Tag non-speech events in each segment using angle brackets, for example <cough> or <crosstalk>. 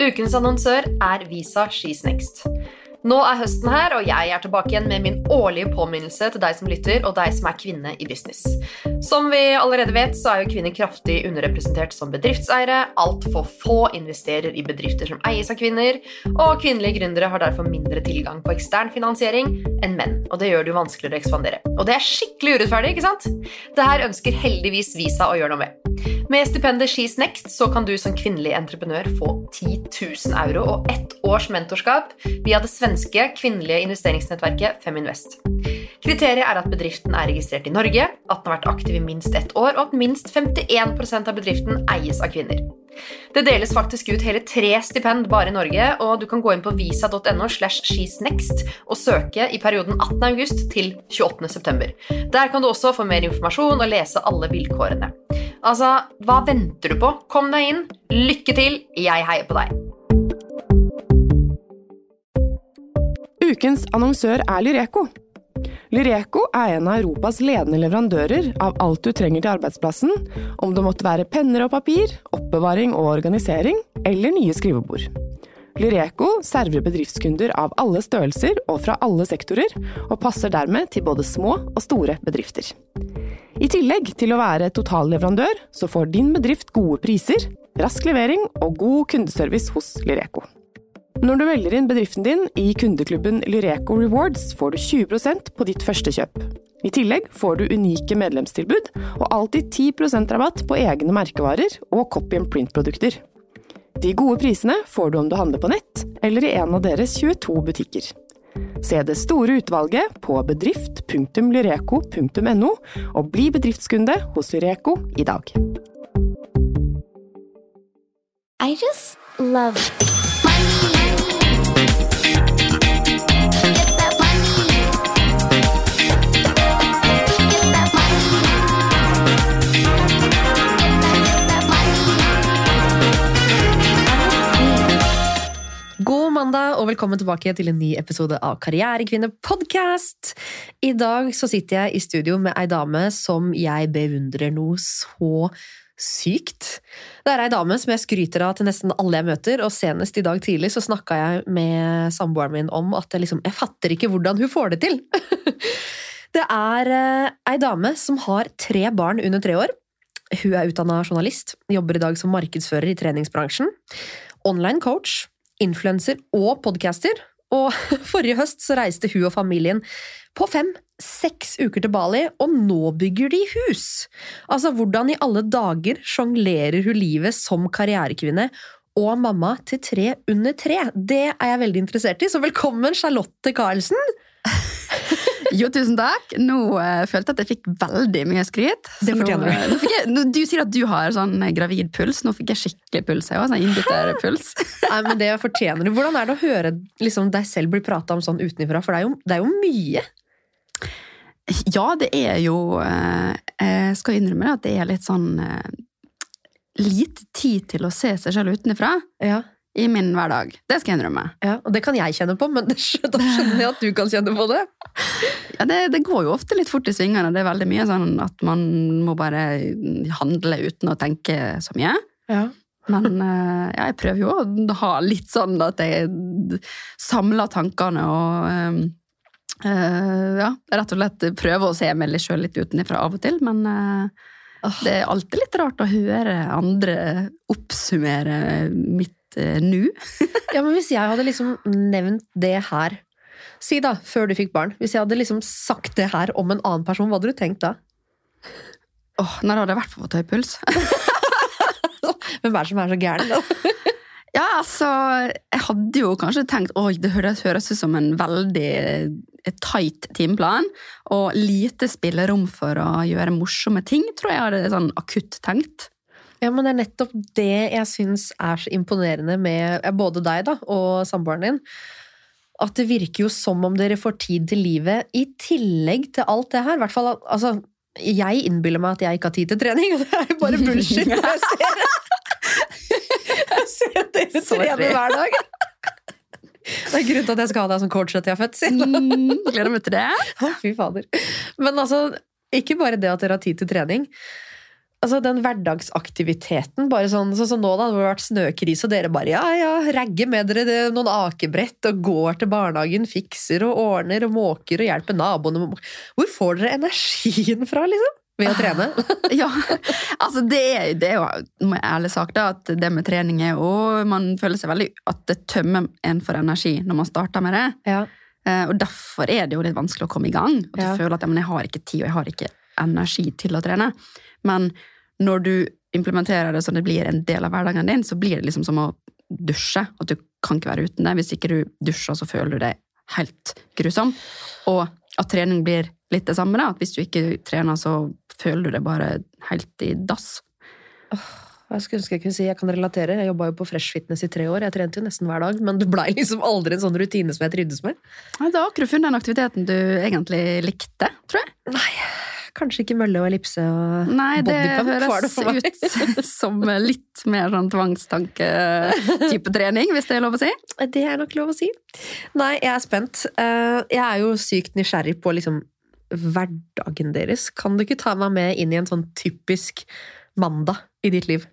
Ukens annonsør er Visa She's Next. Nå er høsten her, og jeg er tilbake igjen med min årlige påminnelse til deg som lytter, og deg som er kvinne i business. Som vi allerede vet, så er jo kvinner kraftig underrepresentert som bedriftseiere. Altfor få investerer i bedrifter som eies av kvinner, og kvinnelige gründere har derfor mindre tilgang på ekstern finansiering enn menn, og det gjør det jo vanskeligere å ekspandere. Og det er skikkelig urettferdig, ikke sant? Det her ønsker heldigvis Visa å gjøre noe med. Med stipendet She's Next så kan du som kvinnelig entreprenør få 10 000 euro og ett års mentorskap via det svenske kvinnelige investeringsnettverket Feminvest. Kriteriet er at bedriften er registrert i Norge, at den har vært aktiv i minst ett år, og at minst 51% av bedriften eies av kvinner. Det deles faktisk ut hele tre stipend bare i Norge, og du kan gå inn på visa.no slash she'snext og søke i perioden 18. august til 28. september. Der kan du også få mer informasjon og lese alle vilkårene. Altså, hva venter du på? Kom deg inn. Lykke til. Jeg heier på deg. Ukens annonsør er Lyreco. Lyreco er en av Europas ledende leverandører av alt du trenger til arbeidsplassen, om det måtte være penner og papir, oppbevaring og organisering, eller nye skrivebord. Lyreco server bedriftskunder av alle størrelser og fra alle sektorer, og passer dermed til både små og store bedrifter. I tillegg til å være totalleverandør, så får din bedrift gode priser, rask levering og god kundeservice hos Lyreco. Når du melder inn bedriften din i kundeklubben Lyreco Rewards, får du 20% på ditt første kjøp. I tillegg får du unike medlemstilbud og alltid 10% rabatt på egne merkevarer og copy and print-produkter. De gode prisene får du om du handler på nett eller i en av deres 22 butikker. Se det store utvalget på bedrift.lyreco.no, og bli bedriftskunde hos Lyreco i dag. I just love mandag og velkommen tilbake til en ny episode av Karrierekvinne podcast. I dag så sitter jeg i studio med ei dame som jeg beundrer noe så sykt. Det er ei dame som jeg skryter av til nesten alle jeg møter, og senest i dag tidlig så snakka jeg med samboeren min om at jeg liksom Jeg fatter ikke hvordan hun får det til! <laughs> Det er eh, ei dame som har tre barn under tre år. Hun er utdanna journalist, jobber i dag som markedsfører i treningsbransjen. Online coach, influenser og podcaster. Og <laughs> forrige høst så reiste hun og familien på fem-seks uker til Bali, og nå bygger de hus! Altså, hvordan i alle dager sjonglerer hun livet som karrierekvinne og mamma til tre under tre? Det er jeg veldig interessert i, så velkommen, Charlotte Karlsen! Jo, tusen takk. Nå uh, følte jeg at jeg fikk veldig mye skryt. Det fortjener du. nå jeg, nå, du sier at du har sånn eh, gravid puls. Nå fikk jeg skikkelig puls. Jeg også, sånn innbytterpuls. Nei, men det fortjener du. Hvordan er det å høre liksom, deg selv bli prata om sånn utenfra? For det er jo, det er jo mye. Ja, det er jo eh, Jeg skal innrømme at det er litt sånn Lite tid til å se seg selv utenfra Ja, i min hverdag. Det skal jeg innrømme. ja, Og det kan jeg kjenne på, men <laughs> da skjønner jeg at du kan kjenne på det. Ja, det, det går jo ofte litt fort i svingene. Det er veldig mye sånn at man må bare handle uten å tenke så mye. Ja. Men eh, ja, jeg prøver jo å ha litt sånn at jeg samler tankene og eh, eh, ja, rett og slett prøver å se meg sjøl litt utenfra av og til. Men det er alltid litt rart å høre andre oppsummere mitt eh, nå. <laughs> Ja, men hvis jeg hadde liksom nevnt det her Si da, før du fikk barn. Hvis jeg hadde liksom sagt det her om en annen person, hva hadde du tenkt da? Åh, når hadde jeg vært for å ta høy puls. <laughs> Hvem er det som er så gæren? da? <laughs> Ja, altså, jeg hadde jo kanskje tenkt oi, det høres, høres ut som en veldig eh, tight timeplan, og lite spillerom for å gjøre morsomme ting, tror jeg hadde sånn akutt tenkt. Ja, men det er nettopp det jeg syns er så imponerende med både deg da, og samboeren din. At det virker jo som om dere får tid til livet i tillegg til alt det her. I hvert fall, altså, jeg innbiller meg at jeg ikke har tid til trening, <laughs> og det er jo bare bullshit. når Jeg ser, <laughs> jeg ser dere Sorry. trene hver dag. Det er grunnen til at jeg skal ha deg som coach etter jeg er født. Mm, gleder meg til det. Fy fader. Men altså, ikke bare det at dere har tid til trening. Altså den hverdagsaktiviteten, bare sånn sånn som nå da, det har vært snøkrise, og dere bare ja, ja, ragger med dere det, noen akebrett og går til barnehagen, fikser og ordner og måker og hjelper naboene Hvor får dere energien fra, liksom? Ved å trene? <laughs> Ja, altså det det er jo jeg ærlig sagt da, at det med trening er jo Man føler seg veldig at det tømmer en for energi når man starter med det. Ja. Eh, Og derfor er det jo litt vanskelig å komme i gang. At Ja. du føler at ja, jeg har ikke tid og jeg har ikke energi til å trene. Men når du implementerer det sånn det blir en del av hverdagen din, så blir det liksom som å dusje. At du kan ikke være uten det. Hvis ikke du dusjer, så føler du deg helt grusom. Og at trening blir litt det samme. da, at Hvis du ikke trener, så føler du deg bare helt i dass. Jeg skulle ønske jeg kunne si jeg kan relatere. Jeg jobba jo på Fresh Fitness i tre år. Jeg trente jo nesten hver dag, men det blei liksom aldri en sånn rutine som jeg trivdes med. Ja, Da har ikke du funnet den aktiviteten du egentlig likte, tror jeg. Kanskje ikke mølle og ellipse og Nei, det bodypump var høres det for meg. ut <laughs> som litt mer sånn tvangstanke-type <laughs> trening, hvis det er lov å si. Det er nok lov å si. Nei, jeg er spent. Eh, Jeg er jo sykt nysgjerrig på liksom hverdagen deres. Kan du ikke ta meg med inn i en sånn typisk mandag i ditt liv?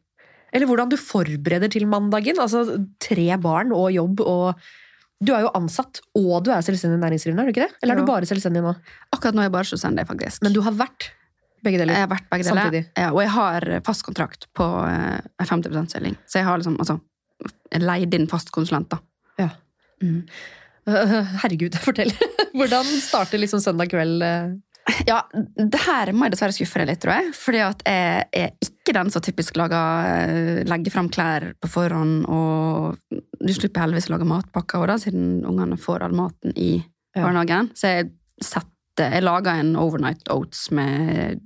Eller hvordan du forbereder til mandagen. Altså tre barn og jobb og Du er jo ansatt, og du er selvstendig næringsdrivende, er du ikke det? Eller er Jo. du bare selvstendig nå? Akkurat nå er jeg bare selvstendig, faktisk. Men du har vært begge deler. jeg har vært begge deler. Samtidig. Ja, og jeg har fast kontrakt på eh, 50 %-stilling. Så jeg har liksom, altså, leid inn fast konsulent, da. Ja. Mm. <laughs> Herregud, fortell. <laughs> Hvordan starter liksom søndag kveld? Ja, det her må jeg dessverre skuffe deg litt, tror jeg. Fordi at jeg er ikke den som typisk lager, eh, legger fram klær på forhånd, og du slipper heldigvis å lage matpakker også, da, siden ungene får all maten i barnehagen. Så jeg setter, jeg lager en overnight oats med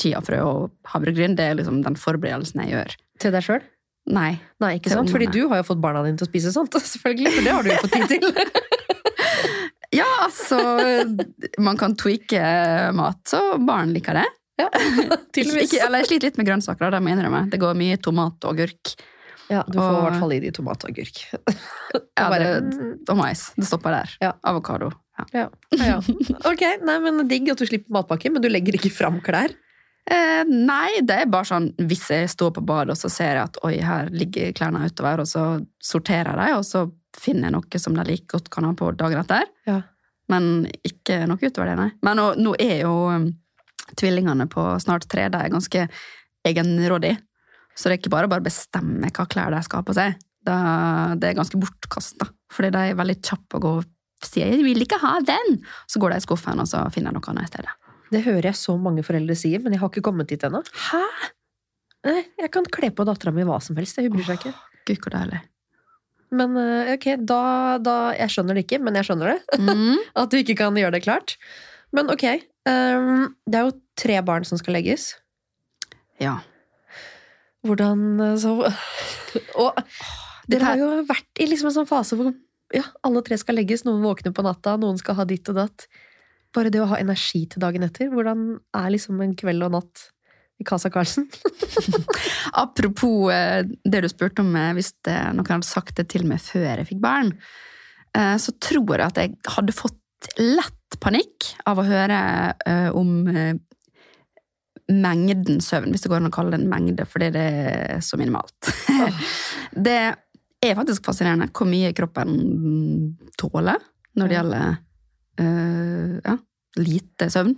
chiafrø og havregryn. Det er liksom den forberedelsen jeg gjør. Til deg sjøl? Nei. Nei, ikke sant? Fordi du har jo fått barna dine til å spise sånt, <laughs> selvfølgelig. For det har du jo fått tid til. <laughs> Ja, altså Man kan tweake mat, så barn liker det. Ja, <laughs> tydeligvis. Ikke, eller jeg sliter litt med grønnsaker, det må jeg innrømme. Det går mye tomat og agurk. Ja, du får i hvert fall i de tomat og agurk. <laughs> Ja, Bare- det, og mais. Det stopper der. Ja. Avokado. Ja. Ja, ja. Ok, nei, men digg at du slipper matpakke, men du legger ikke fram klær. Eh, nei, det er bare sånn hvis jeg står på badet og så ser jeg at oi, her ligger klærne utover, og så sorterer jeg dem, og så finner jeg noe som de like godt kan ha på dagen etter. Ja. Men ikke noe utover det, nei. Men nå, nå er jo um, tvillingene på snart tre, de er ganske egenrådige. Så det er ikke bare å bestemme hva klær de skal ha på seg. Det, det er ganske bortkasta, fordi de er veldig kjappe å gå og si 'jeg vil ikke ha den', så går de i skuffen, og så finner noe annet i stedet. Det hører jeg så mange foreldre si, men jeg har ikke kommet dit ennå. Hæ? Nei, Jeg kan kle på dattera mi hva som helst, hun bryr seg ikke. Gud, hvor deilig. Men eh, ok, da, da Jeg skjønner det ikke, men jeg skjønner det. Mm. <laughs> At du ikke kan gjøre det klart. Men ok, Um, det er jo tre barn som skal legges. Ja. Hvordan eh, så <laughs> Og dere har jo vært i liksom en sånn fase hvor ja, alle tre skal legges. Noen våkner på natta, noen skal ha ditt og datt. Bare det å ha energi til dagen etter. Hvordan er liksom en kveld og natt i Casa Carlsen? <laughs> Apropos eh, det du spurte om, eh, hvis det, noen hadde sagt det til meg før jeg fikk barn, eh, så tror jeg at jeg hadde fått lett panikk av å høre om mengden søvn, hvis det går an å kalle det en mengde, fordi det er så minimalt. <laughs> det er faktisk fascinerende hvor mye kroppen tåler når det gjelder ja, lite søvn.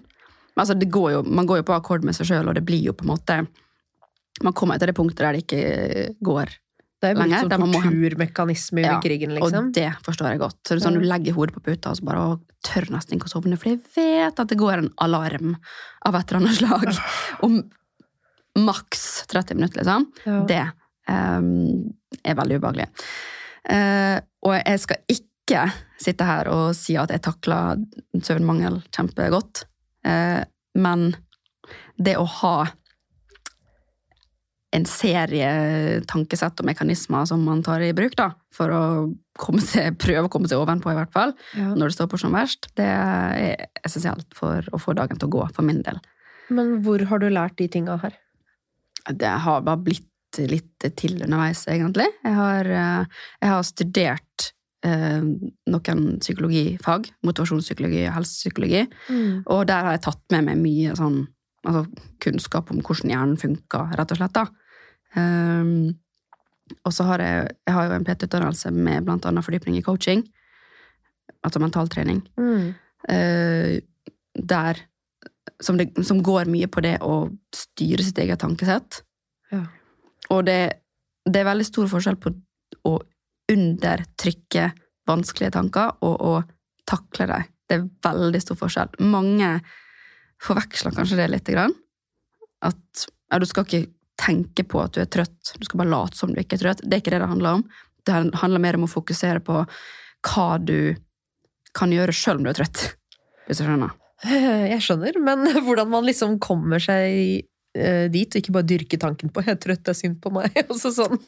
Men Altså, det går jo, man går jo på akkord med seg sjøl, og det blir jo på en måte Man kommer til det punktet der det ikke går. lenger. Det er jo Lenger, sånn torturmekanisme under Ja, krigen, liksom. Og det forstår jeg godt. Så sånn, Du legger hodet på puta og så bare å, tør nesten ikke å sovne, for jeg vet at det går en alarm av et eller annet slag <laughs> om maks 30 minutter, liksom. Ja. Det um, er veldig ubehagelig. Uh, og jeg skal ikke sitte her og si at jeg takler søvnmangel kjempegodt, men det å ha en serie tankesett og mekanismer som man tar i bruk da, for å seg, prøve å komme seg ovenpå, i hvert fall, Ja. når det står på som verst, det er essensielt for å få dagen til å gå, for min del. Men hvor har du lært de tinga her? Det har bare blitt litt til underveis, egentlig. Jeg har, eh, jeg har studert eh, noen psykologifag, motivasjonspsykologi og helsepsykologi, og der har jeg tatt med meg mye sånn altså kunnskap om hvordan hjernen funker, rett og slett. Um, og så har jeg, jeg har jo en PT-utdannelse med annet fordypning i coaching, altså mentaltrening, eh, der som, det, som går mye på det å styre sitt eget tankesett. Ja. Og det, det er veldig stor forskjell på å undertrykke vanskelige tanker og å takle dem. Det er veldig stor forskjell. Mange forveksler kanskje det litt. Grann. At ja, du skal ikke tenke på at du er trøtt, du skal bare late som du ikke er trøtt. Det er ikke det det handler om. Det handler mer om å fokusere på hva du kan gjøre sjøl om du er trøtt. Hvis du skjønner. <laughs> Jeg skjønner, men <laughs> hvordan man liksom kommer seg dit, og ikke bare dyrke tanken på 'jeg er trøtt, det er synd på meg'. <laughs> Altså sånn.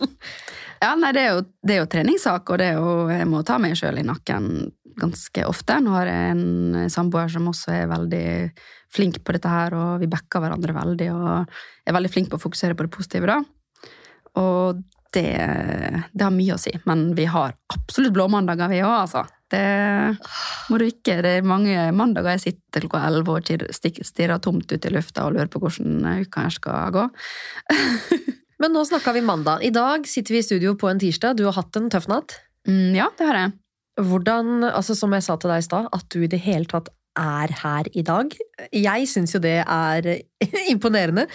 Ja, nei, det er jo, det er jo treningssak, og det er jo, jeg må ta meg sjøl i nakken ganske ofte. Nå har jeg en samboer som også er veldig flink på dette her, og vi backer hverandre veldig, og er veldig flink på å fokusere på det positive, da. Og det, det har mye å si, men vi har absolutt blåmandager, vi òg, altså. Det må du ikke. Det er mange mandager jeg sitter klokka elleve og stirrer tomt ut i lufta og lurer på hvordan uka her skal gå. <laughs> Men nå snakka vi mandag. I dag sitter vi i studio på en tirsdag. Du har hatt en tøff natt. Mm, ja, det har jeg. Hvordan, altså som jeg sa til deg i stad, at du i det hele tatt er her i dag. Jeg syns jo det er <laughs> imponerende.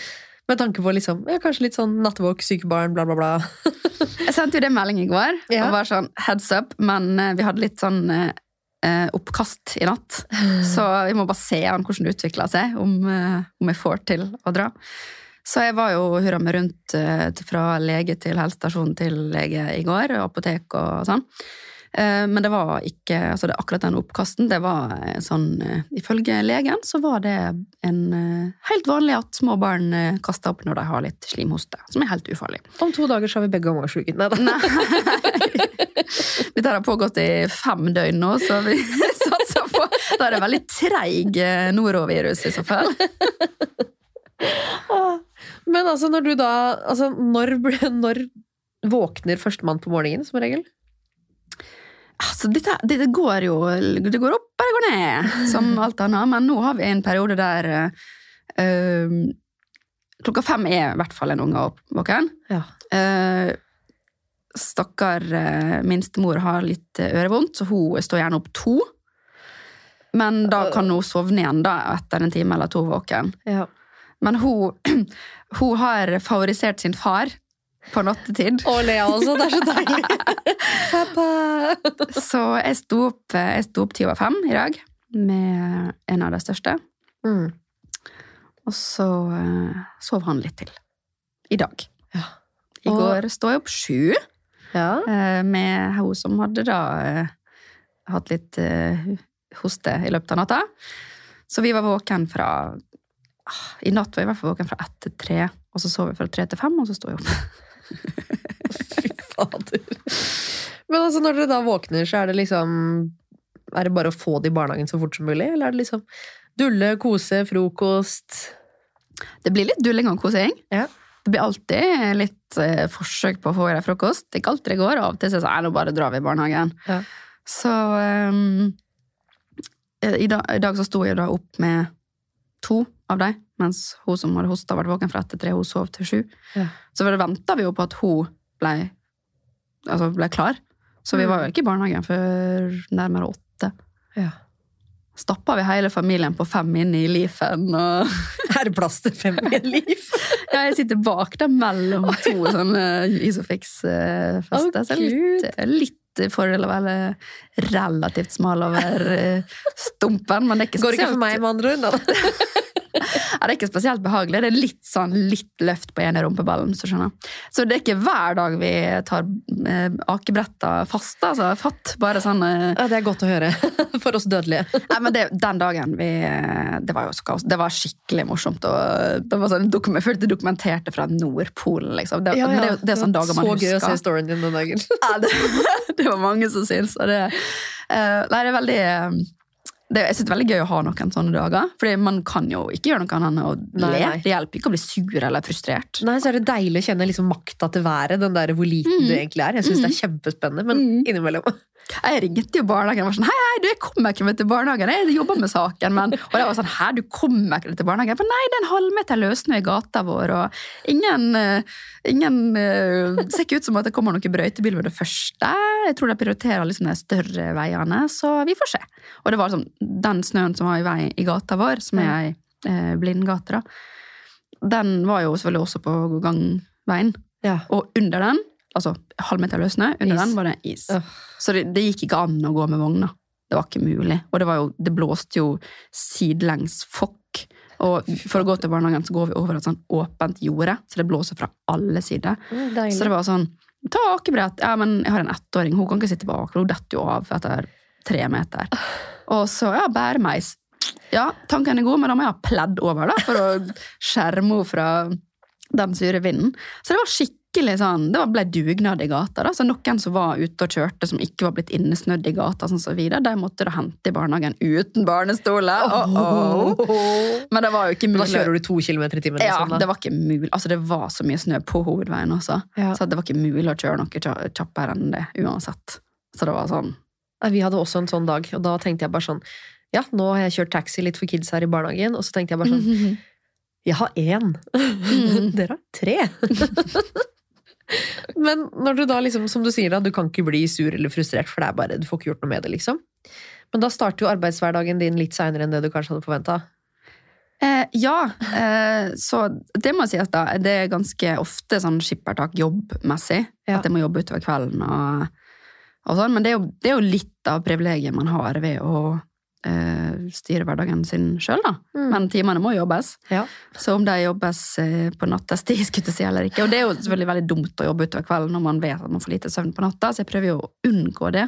Med tanke på liksom, ja, kanskje litt sånn nattevåk, syke barn, bla, bla, bla. <laughs> Jeg sendte jo det melding i går, Ja. og var sånn heads up, men eh, vi hadde litt sånn eh, oppkast i natt. <sighs> Så vi må bare se an hvordan det utvikler seg, om, eh, om jeg får til å dra. Så jeg var jo hurra meg rundt eh, fra lege til helsestasjon til lege i går, og apotek og sånn. Eh, Men det var ikke altså det, akkurat den oppkasten. Det var eh, sånn eh, Ifølge legen så var det en helt vanlig at små barn kaster opp når de har litt slimhoste, som er helt ufarlig. Om to dager så har vi begge omgangssyke. Nei da. Dette har pågått i fem døgn nå, så vi <laughs> satser på Da er det veldig treig norovirus i så fall. Men altså, når du da altså, når, når våkner førstemann på morgenen, som regel? Altså, dette, dette går jo Det går opp eller går ned, som <laughs> alt annet. Men nå har vi en periode der eh, Klokka fem er i hvert fall en unge opp- våken. Ja. Uh, stakkar uh, minstemor har litt ørevondt, så hun står gjerne opp to. Men da kan hun sovne igjen da, etter en time eller to våken. ja. Men hun, <clears throat> hun har favorisert sin far på nattetid. Og Lea også, det er så deilig! Pappa! <laughs> Så jeg sto opp, jeg sto opp ti over fem i dag med en av de største. Mm. Og så eh, sov han litt til. I dag. Ja. I Og- går sto jeg opp sju Ja. eh, med hun som hadde da eh, hatt litt hoste i løpet av natta. Så vi var våken fra ah, I natt var jeg i hvert fall våken fra ett til tre, og så sov jeg fra tre til fem, og så sto jeg opp. <laughs> Fy fader. Men altså, når dere da våkner, så er det liksom Er det bare å få det i barnehagen så fort som mulig, eller er det liksom dulle, kose, frokost Det blir litt dulling og kosing. Ja. Det blir alltid litt eh, forsøk på å få i deg frokost. Det er ikke alltid det går. Av og til så er det sånn, nå bare drar vi i barnehagen. Ja. Så um, i, dag, i dag så sto jeg da opp med to av dem, mens hun som hadde hosta, vært våken fra ett til tre, hun sov til sju. Ja. Så venta vi jo på at hun ble, altså ble klar. Så vi Mm. var jo ikke i barnehagen før nærmere åtte. Ja. Stappa vi hele familien på fem inn i Leafen og <laughs> Er det plass til fem i Leaf? <laughs> Ja, jeg sitter bak der mellom to <laughs> sånne Isofix-fester. så litt, litt fordel å være relativt smal over eh, stumpen, men det er ikke Går ikke for meg, med andre ord. <laughs> ja, det er ikke spesielt behagelig. Det er litt sånn litt løft på ene rumpeballen. Så, så det er ikke hver dag vi tar eh, akebretta fast. Altså, fatt, bare sånn eh, Ja, det er godt å høre. <laughs> For oss dødelige. Nei, men det, Den dagen vi Det var jo så kaos. Det var skikkelig morsomt. Og det var sånn, dokum- jeg følte dokumenterte fra Nordpolen, liksom. Det, men det, er det er sånne dager man Så husker. gøy å se storyen din den dagen. Ja, det, <laughs> det var mange som syntes, Og det, eh, nei, det er veldig eh, det, Jeg synes det er veldig gøy å ha noen sånne dager. Fordi man kan jo ikke gjøre noe annet enn å Nei, le. nei. Det hjelper ikke å bli sur eller frustrert. Nei, så er det deilig å kjenne liksom makta til været, den der hvor liten Mm. du egentlig er. Jeg syns det er kjempespennende, men Mm. innimellom Jeg ringte jo barnehagen og var sånn Hei, hei, du, jeg kommer ikke med til barnehagen. Jeg jobber med saken. Men, og det var sånn Hæ, du kommer ikke til barnehagen? Men nei, det er en halvmeter løssnø i gata vår, og ingen, eh, ingen eh, Det ser ikke ut som at det kommer noen brøytebil med det første. Jeg tror de prioriterer liksom de større veiene, så vi får se. Og det var sånn, den snøen som var i vei i gata vår, som er ei eh, blindgate, da, den var jo selvfølgelig også på gangveien. Ja. Og under den, altså halvmeter løs snø, under Is. den var det is. Øh. Så det, det gikk ikke an å gå med vogna. Det var ikke mulig. Og det, var jo, det blåste jo sidelengs fokk. Og for å gå til barnehagen så går vi over et sånn åpent jorde, så det blåser fra alle sider. Mm. Så det var sånn Ta akebrett. Ja, men jeg har en ettåring, hun kan ikke sitte bak. Hun detter jo av etter tre meter. Og så, ja, bæremeis. Ja, tanken er god, men da må jeg ha pledd over da, for å skjerme henne fra den sure vinden. Så det var skikkelig sånn, det ble dugnad i gata. da, Så noen som var ute og kjørte, som ikke var blitt innesnødd i gata, sånn så videre, de måtte da hente i barnehagen uten barnestoler. Oh, oh. Men det var jo ikke mulig. Da kjører du to kilometer i timen. Ja, sånn, det var ikke mulig. Altså, det var så mye snø på hovedveien også. Ja. Så det var ikke mulig å kjøre noe kjappere enn det uansett. Så det var sånn Vi hadde også en sånn dag, og da tenkte jeg bare sånn Ja, nå har jeg kjørt taxi litt for kids her i barnehagen, og så tenkte jeg bare sånn <laughs> Jeg har én. Mm. <laughs> Dere har tre. <laughs> Men når du da liksom, som du sier, da, du kan ikke bli sur eller frustrert, for det er bare, du får ikke gjort noe med det, liksom. Men da starter jo arbeidshverdagen din litt seinere enn det du kanskje hadde forventa. Eh, ja, eh, så det må sies da. Det er ganske ofte sånn skippertak jobbmessig. Ja. At jeg må jobbe utover kvelden og sånn. Men det er, jo, det er jo litt av privilegiet man har ved å eh, styre hverdagen sin sjøl, da. Mm. Men timene må jobbes. Ja. Så om de jobbes eh, på nattestid, <laughs> skulle jeg si eller ikke. Og det er jo selvfølgelig veldig dumt å jobbe utover kvelden når man vet at man får lite søvn på natta, så jeg prøver jo å unngå det.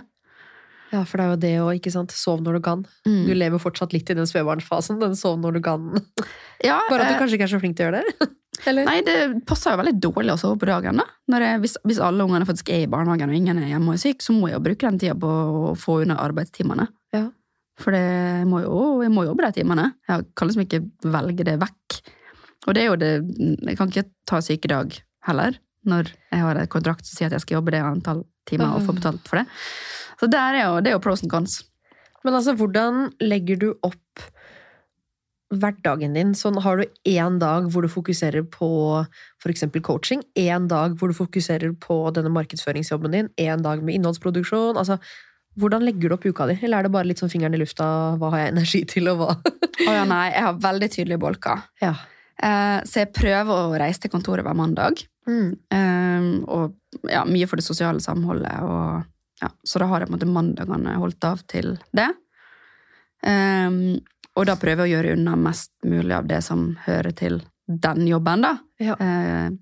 Ja, for det er jo det å ikke sant, sove når du kan. Mm. Du lever fortsatt litt i den spedbarnsfasen, den sove når du kan. <laughs> Ja, Bare at eh, du kanskje ikke er så flink til å gjøre det? <laughs> Eller? Nei, det passer jo veldig dårlig å sove på dagen. da. Når jeg, hvis, hvis alle ungene faktisk er i barnehagen og ingen er hjemme og er syk, så må jeg jo bruke den tida på å få unna arbeidstimene. Ja. For det må jo, jeg må jobbe de timene. Jeg kan liksom ikke velge det vekk. Og det er jo det Jeg kan ikke ta sykedag heller, når jeg har en kontrakt som sier at jeg skal jobbe det antall timer og få betalt for det. Så er jo, det er jo pros and cons. Men altså, hvordan legger du opp hverdagen din? Sånn, har du én dag hvor du fokuserer på f.eks. coaching, én dag hvor du fokuserer på denne markedsføringsjobben din, én dag med innholdsproduksjon? Altså, hvordan legger du opp uka di? Eller er det bare litt sånn fingeren i lufta, hva har jeg energi til, og hva? oh, ja, nei, jeg har veldig tydelige bolker. Ja. Eh, så jeg prøver å reise til kontoret hver mandag. Mm. Eh, og ja, mye for det sosiale samholdet. Og, ja, så da har jeg på en måte mandagene holdt av til det. Um, og da prøver jeg å gjøre unna mest mulig av det som hører til den jobben, da. Ja. Uh,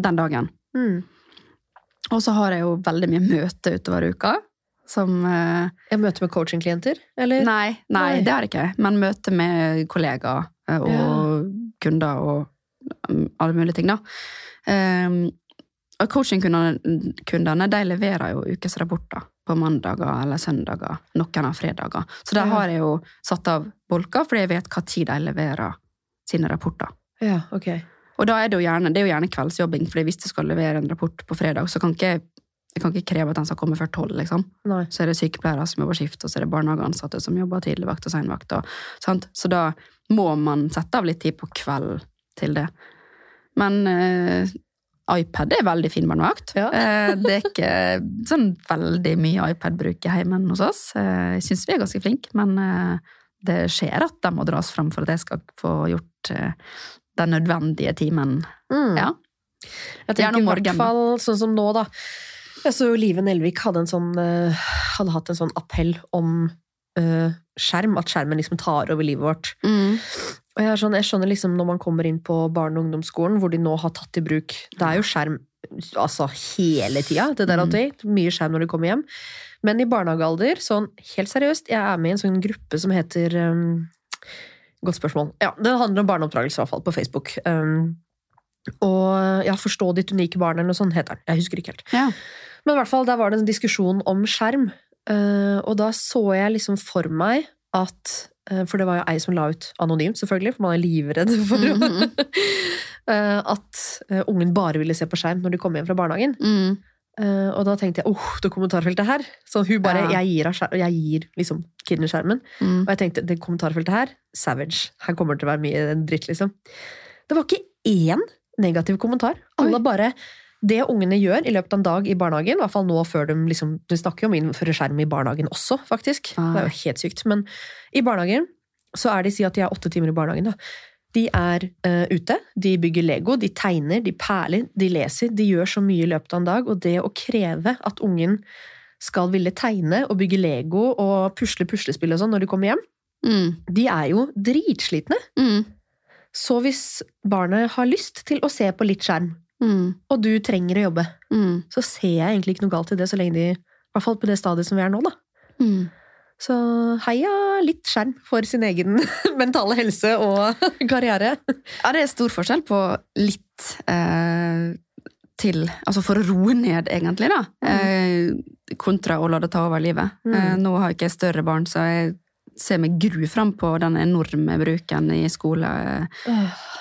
den dagen. Mm. Og så har jeg jo veldig mye møte utover uka. Som uh, Jeg møter med coachingklienter, eller? Nei, nei, Nei. det har jeg ikke. Men møte med kollegaer og og kunder og um, alle mulige ting, da. Um, coachingkundene kundene, de leverer jo ukesrapporter på mandager eller søndager. Noen av fredager. Så der har jeg jo satt av bolker, fordi jeg vet hva tid de leverer sine rapporter. Ja, ok. Og da er det jo gjerne, det er jo gjerne kveldsjobbing, fordi hvis jeg skal levere en rapport på fredag, så kan ikke jeg kan ikke kreve at den skal komme før tolv, liksom. Nei. Så er det sykepleiere som jobber skift, og så er det barnehageansatte som jobber tidligvakt og senvakt. Og. Så da må man sette av litt tid på kveld til det. Men eh, iPad er veldig fin barnevakt. Ja. Eh, det er ikke sånn veldig mye iPad-bruk i heimen hos oss. Eh, jeg syns vi er ganske flinke, men eh, det skjer at de må dras fram for at jeg skal få gjort den nødvendige timen. Mm. Ja. Jeg tenker i hvert fall sånn som nå, da. Jeg så Live Nelvik hadde, en sånn, hadde hatt en sånn appell om uh, skjerm, at skjermen liksom tar over livet vårt. Og jeg, er sånn, jeg skjønner liksom når man kommer inn på barne- og ungdomsskolen, hvor de nå har tatt i bruk Det er jo skjerm altså hele tida, det der Mm. alltid. Mye skjerm når de kommer hjem. Men i barnehagealder, sånn helt seriøst, jeg er med i en sånn gruppe som heter um, Godt spørsmål. Ja, Det handler om barneoppdragelse, i hvert fall, på Facebook. Um, og ja, Forstå ditt unike barn, eller noe sånt heter den. Jeg husker ikke helt. Ja. Men i hvert fall, der var det en diskusjon om skjerm. Uh, og da så jeg liksom for meg at For det var jo ei som la ut anonymt, selvfølgelig, for man er livredd <laughs> for mm. <laughs> Eh, At eh, ungen bare ville se på skjerm når de kom hjem fra barnehagen. Mm. Eh, og da tenkte jeg åh, det kommentarfeltet her. Så hun bare, Ja. jeg gir, av skjer- jeg gir liksom kiden skjermen. Mm. Og jeg tenkte, det kommentarfeltet her, savage. Her kommer det til å være mye dritt, liksom. Det var ikke én negativ kommentar. Alle Oi. bare Det ungene gjør i løpet av en dag i barnehagen, i hvert fall nå før de liksom De snakker jo om å innføre skjerm i barnehagen også, faktisk. Ah. Det er jo helt sykt. Men i barnehagen så er de si at de er åtte timer i barnehagen, da. De er uh, ute, de bygger Lego, de tegner, de perler, de leser. De gjør så mye i løpet av en dag, og det å kreve at ungen skal ville tegne og bygge Lego og pusle puslespill og sånn når de kommer hjem, Mm. de er jo dritslitne. Mm. Så hvis barnet har lyst til å se på litt skjerm, Mm. og du trenger å jobbe, Mm. så ser jeg egentlig ikke noe galt i det, så lenge de I hvert fall på det stadiet som vi er nå, da. Mm. Så heia litt skjerm for sin egen <laughs> mentale helse og <laughs> karriere. Ja, det er stor forskjell på litt eh, til Altså for å roe ned, egentlig, da. Eh, kontra å la det ta over livet. Mm. Eh, nå har ikke jeg større barn, så jeg ser med gru fram på den enorme bruken i skole.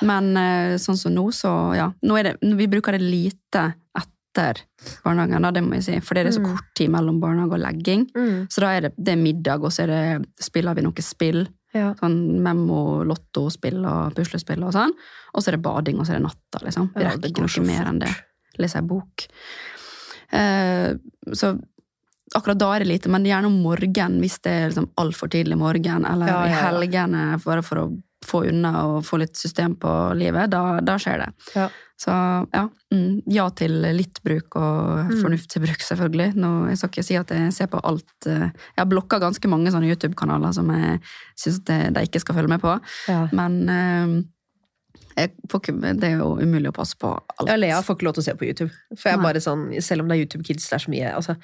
Men eh, sånn som nå, så ja. Nå det, vi bruker det lite etter barnehagen, da, det må jeg si. Fordi det er så Mm. kort tid mellom barnehage og legging. Mm. Så da er det, det er middag, og så det, spiller vi noe spill. Ja. Sånn memo, lottospill og puslespill og sånn. Og så er det bading, og så er det natta, liksom. Vi rekker ikke noe mer enn det. Lese ei bok. Uh, så akkurat da er det lite, men gjerne om morgenen hvis det er liksom altfor tidlig morgen, eller Ja, ja, i helgene bare for å få unna og få litt system på livet, da, da skjer det. Ja. Så ja, mm, ja til litt bruk og Mm. fornuftig bruk, selvfølgelig. Nå, jeg skal ikke si at jeg ser på alt eh, Jeg har blokka ganske mange sånne YouTube-kanaler som jeg syns de ikke skal følge med på. Men eh, ikke, det er jo umulig å passe på alt. Ja, Lea får ikke lov til å se på YouTube. For jeg er Nei. bare sånn, Selv om det er YouTube Kids, det er så mye altså,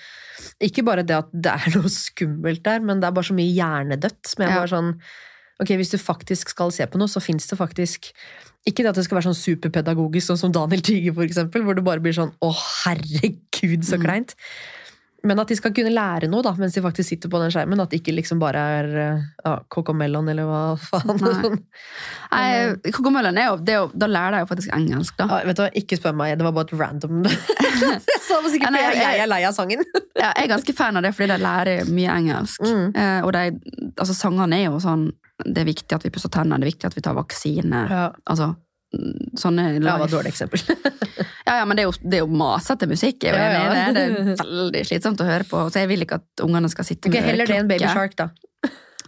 Ikke bare det at det er <laughs> noe skummelt der, men det er bare så mye hjernedødt. Som jeg Ja. bare sånn, ok, Hvis du faktisk skal se på noe, så fins det faktisk Ikke det at det skal være sånn superpedagogisk, sånn som Daniel Tyge, for eksempel, hvor du bare blir sånn å herregud, så Mm. kleint. Men at de skal kunne lære noe da, mens de faktisk sitter på den skjermen. At det ikke liksom bare er eh, ja, Cocomelon eller hva faen. Nei. <laughs> Nei, Kokomøllen er jo, det er jo Da lærer jeg jo faktisk engelsk, da. Ja, vet du hva, Ikke spør meg, det var bare et random <laughs> <laughs> Så det sikkert nei, jeg, jeg- jeg er lei av sangen. Ja, jeg er ganske fan av det, fordi de lærer mye engelsk. Mm. Eh, og de, altså, sangene er jo sånn Det er viktig at vi pusser tennene, det er viktig at vi tar vaksine. Ja, Altså, sånne det var et dårlig eksempel. <laughs> Ja, ja, men det er jo, det er jo masete musikk. Jeg er jo enig i det. Det er veldig slitsomt å høre på. Så jeg vil ikke at ungene skal sitte okay, med Heller det enn Baby. Shark, da.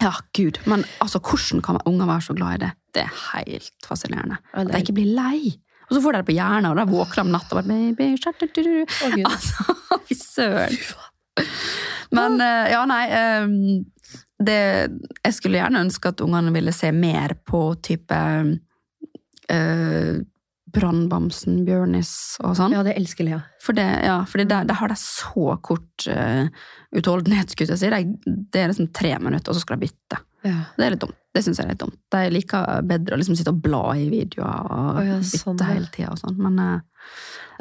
Ja, gud. Men altså, hvordan kan unger være så glad i det? Det er helt fascinerende. At de ikke blir lei. Og så får de det på hjernen, og da våkner de om natta og bare baby, shark, du, du, du. Å, Gud. Altså, <laughs> fy søren. Men eh, ja, nei eh, det, Jeg skulle gjerne ønske at ungene ville se mer på type uh, Brannbamsen, Bjørnis og sånn. Ja, det elsker Lea. For det, ja, fordi der, der har de så kort uh, utholdenhet, skulle jeg si. Det, det er liksom tre minutter, og så skal de bytte. Ja. Det er litt dumt. Det syns jeg er litt dumt. De liker bedre å liksom sitte og bla i videoer og oh ja, sånn, bytte hele tida og sånn, men eh,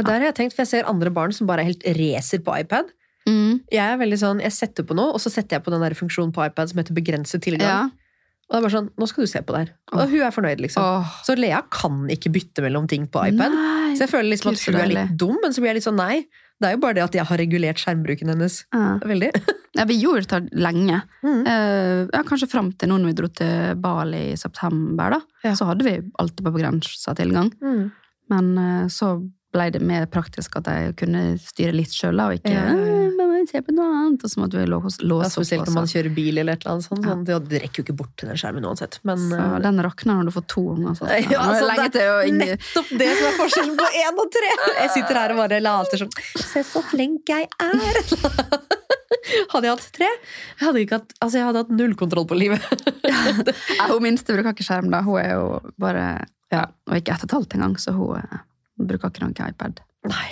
Der har jeg tenkt, for jeg ser andre barn som bare helt racer på iPad. mm, Jeg er veldig sånn, jeg setter på noe, og så setter jeg på den der funksjonen på iPad som heter begrenset tilgang. ja. Og det er bare sånn, nå skal du se på det her. Og hun er fornøyd, liksom. Åh, Så Lea kan ikke bytte mellom ting på iPad. Nei. Så jeg føler liksom at hun er litt dum, men så blir jeg litt sånn nei. Det er jo bare det at jeg har regulert skjermbruken hennes. Ja. Veldig. <laughs> Ja, vi gjorde det lenge. Mm. Uh, ja, kanskje fram til nå når vi dro til Bali i september. da. Ja. Så hadde vi alltid på begrensa tilgang. Mm. Men uh, så ble det mer praktisk at jeg kunne styre litt sjøl, og ikke Ja, ja, ja. «Øh, mamma, se på noe annet. Og så måtte vi låse, Ja, låse spesielt når man kjører bil eller et eller annet sånt. Ja. Sånn, det- det rekker jo ikke bort til den skjermen uansett. Men Så uh, den rakner når du får to unger. Sånn. <laughs> Ja, altså, det, det er ingen... nettopp det som er forskjellen på <laughs> én og tre! Jeg sitter her og bare later som Se så flink jeg er! <laughs> Hadde jeg hatt tre, jeg hadde, ikke hatt, altså jeg hadde hatt null kontroll på livet. Ja, hun minste bruker ikke skjerm, da. Hun er jo bare ja, Og ikke ett og et halvt engang, så hun eh, bruker ikke noen iPad. Nei.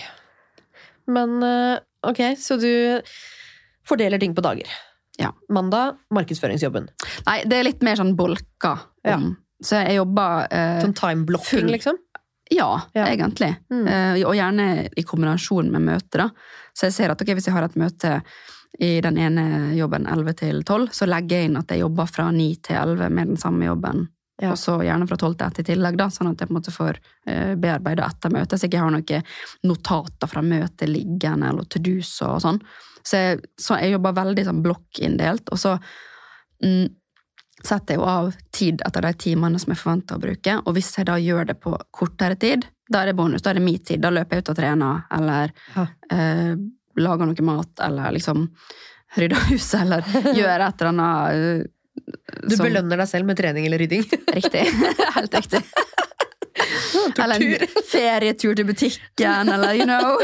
Men eh, ok, så du fordeler ting på dager. Ja. Mandag markedsføringsjobben. Nei, det er litt mer sånn bolka. Ja. Så jeg jobber eh, Sånn time-blocking, liksom. Ja, Ja. egentlig. Mm. Eh, og gjerne i kombinasjon med møter. da. Så jeg ser at okay, hvis jeg har et møte i den ene jobben 11 til 12, så legger jeg inn at jeg jobber fra 9 til 11 med den samme jobben Ja. Og så gjerne fra tolv til ett i tillegg, da, sånn at jeg på en måte får uh, bearbeida etter møtet. Så jeg ikke har noen notater fra møtet liggende, eller to do's og sånn. Så jeg, så jeg jobber veldig sånn blokkinndelt. Og så mm, setter jeg jo av tid etter de timene som jeg forventer å bruke. Og hvis jeg da gjør det på kortere tid, da er det bonus. Da er det min tid. Da løper jeg ut og trener, eller Ja. eh, lager noe mat, eller liksom rydder huset, eller <laughs> gjør et eller annet eh, Du som- belønner deg selv med trening eller rydding. <laughs> Riktig. <laughs> Helt riktig. Eller en ferietur til butikken, eller you know.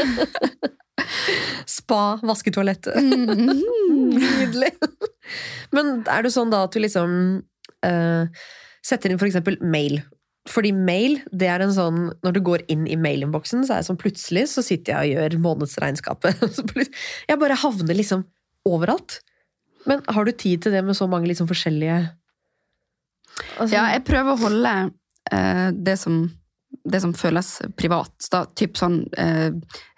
Spa, vaske toalettet. <laughs> Mm. Nydelig. Men er det sånn da at du liksom uh, setter inn for eksempel mail? Fordi mail, det er en sånn Når du går inn i mailinnboksen, så er det sånn plutselig så sitter jeg og gjør månedsregnskapet. Jeg bare havner liksom overalt. Men har du tid til det med så mange liksom forskjellige altså, Ja, jeg prøver å holde eh, det, som, det som føles privat. Da, typ sånn eh,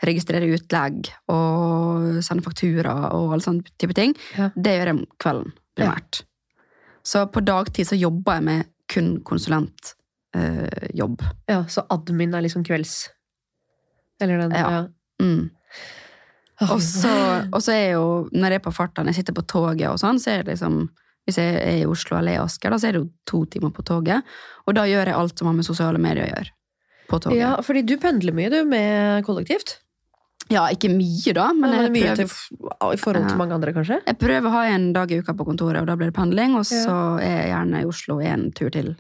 registrere utlegg og sende faktura og alle sånne type ting. Ja. Det gjør jeg om kvelden, primært. Så på dagtid så jobber jeg med kun konsulentjobb. Eh, ja, Så admin er liksom kvelds Eller den Ja. Mm. Og så, er jo, når jeg er på farta, når jeg sitter på toget og sånn, så er det liksom Hvis jeg er i Oslo eller i Asker, da, så er det jo to timer på toget. Og da gjør jeg alt som har med sosiale medier å gjøre. På toget. Ja, fordi du pendler mye, du, med kollektivt. Ja, ikke mye, da, men Men jeg mye prøver, til, I forhold til Ja. mange andre, kanskje? jeg prøver å ha en dag i uka på kontoret, og da blir det pendling. Og så er jeg gjerne i Oslo en tur til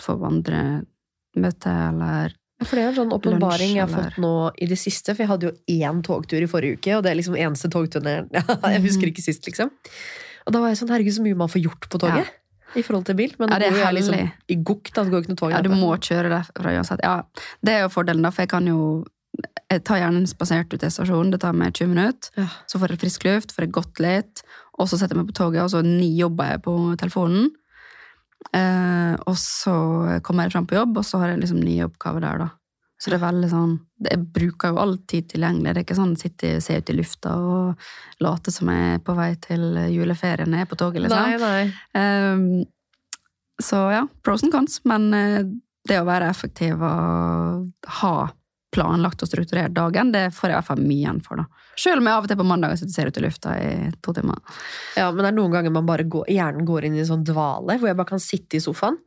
for vandremøte eller Ja, For det er en sånn åpenbaring jeg har fått nå i det siste. For jeg hadde jo én togtur i forrige uke, og det er liksom eneste togturen jeg <laughs> husker ikke sist, liksom. Og da var jeg sånn Herregud, så mye man får gjort på toget. I forhold til bil. Men Ja, det er nå bor liksom i gokk, da. Det går ikke noe tog. Ja, du må kjøre derfra uansett. Ja, det er jo fordelen, da, for jeg kan jo Jeg tar gjerne en spasertur til stasjonen. Det tar meg 20 minutter. Ja. Så får jeg frisk luft, får jeg gått litt, og så setter jeg meg på toget, og så nijobber jeg på telefonen. Eh, og så kommer jeg fram på jobb, og så har jeg liksom nye oppgaver der, da. Så det er veldig sånn Jeg bruker jo all tid tilgjengelig. Det er ikke sånn sitte se ut i lufta og late som jeg er på vei til juleferien når jeg er på toget, liksom. Nei, nei. Eh, så ja, pros and cons, men eh, det å være effektiv og ha planlagt og strukturert dagen, det får jeg i hvert fall mye igjen for. da. Selv om jeg av og til på mandag sitter ut i lufta i to timer. Ja, men det er noen ganger man bare går, hjernen går inn i en sånn dvale, hvor jeg bare kan sitte i sofaen.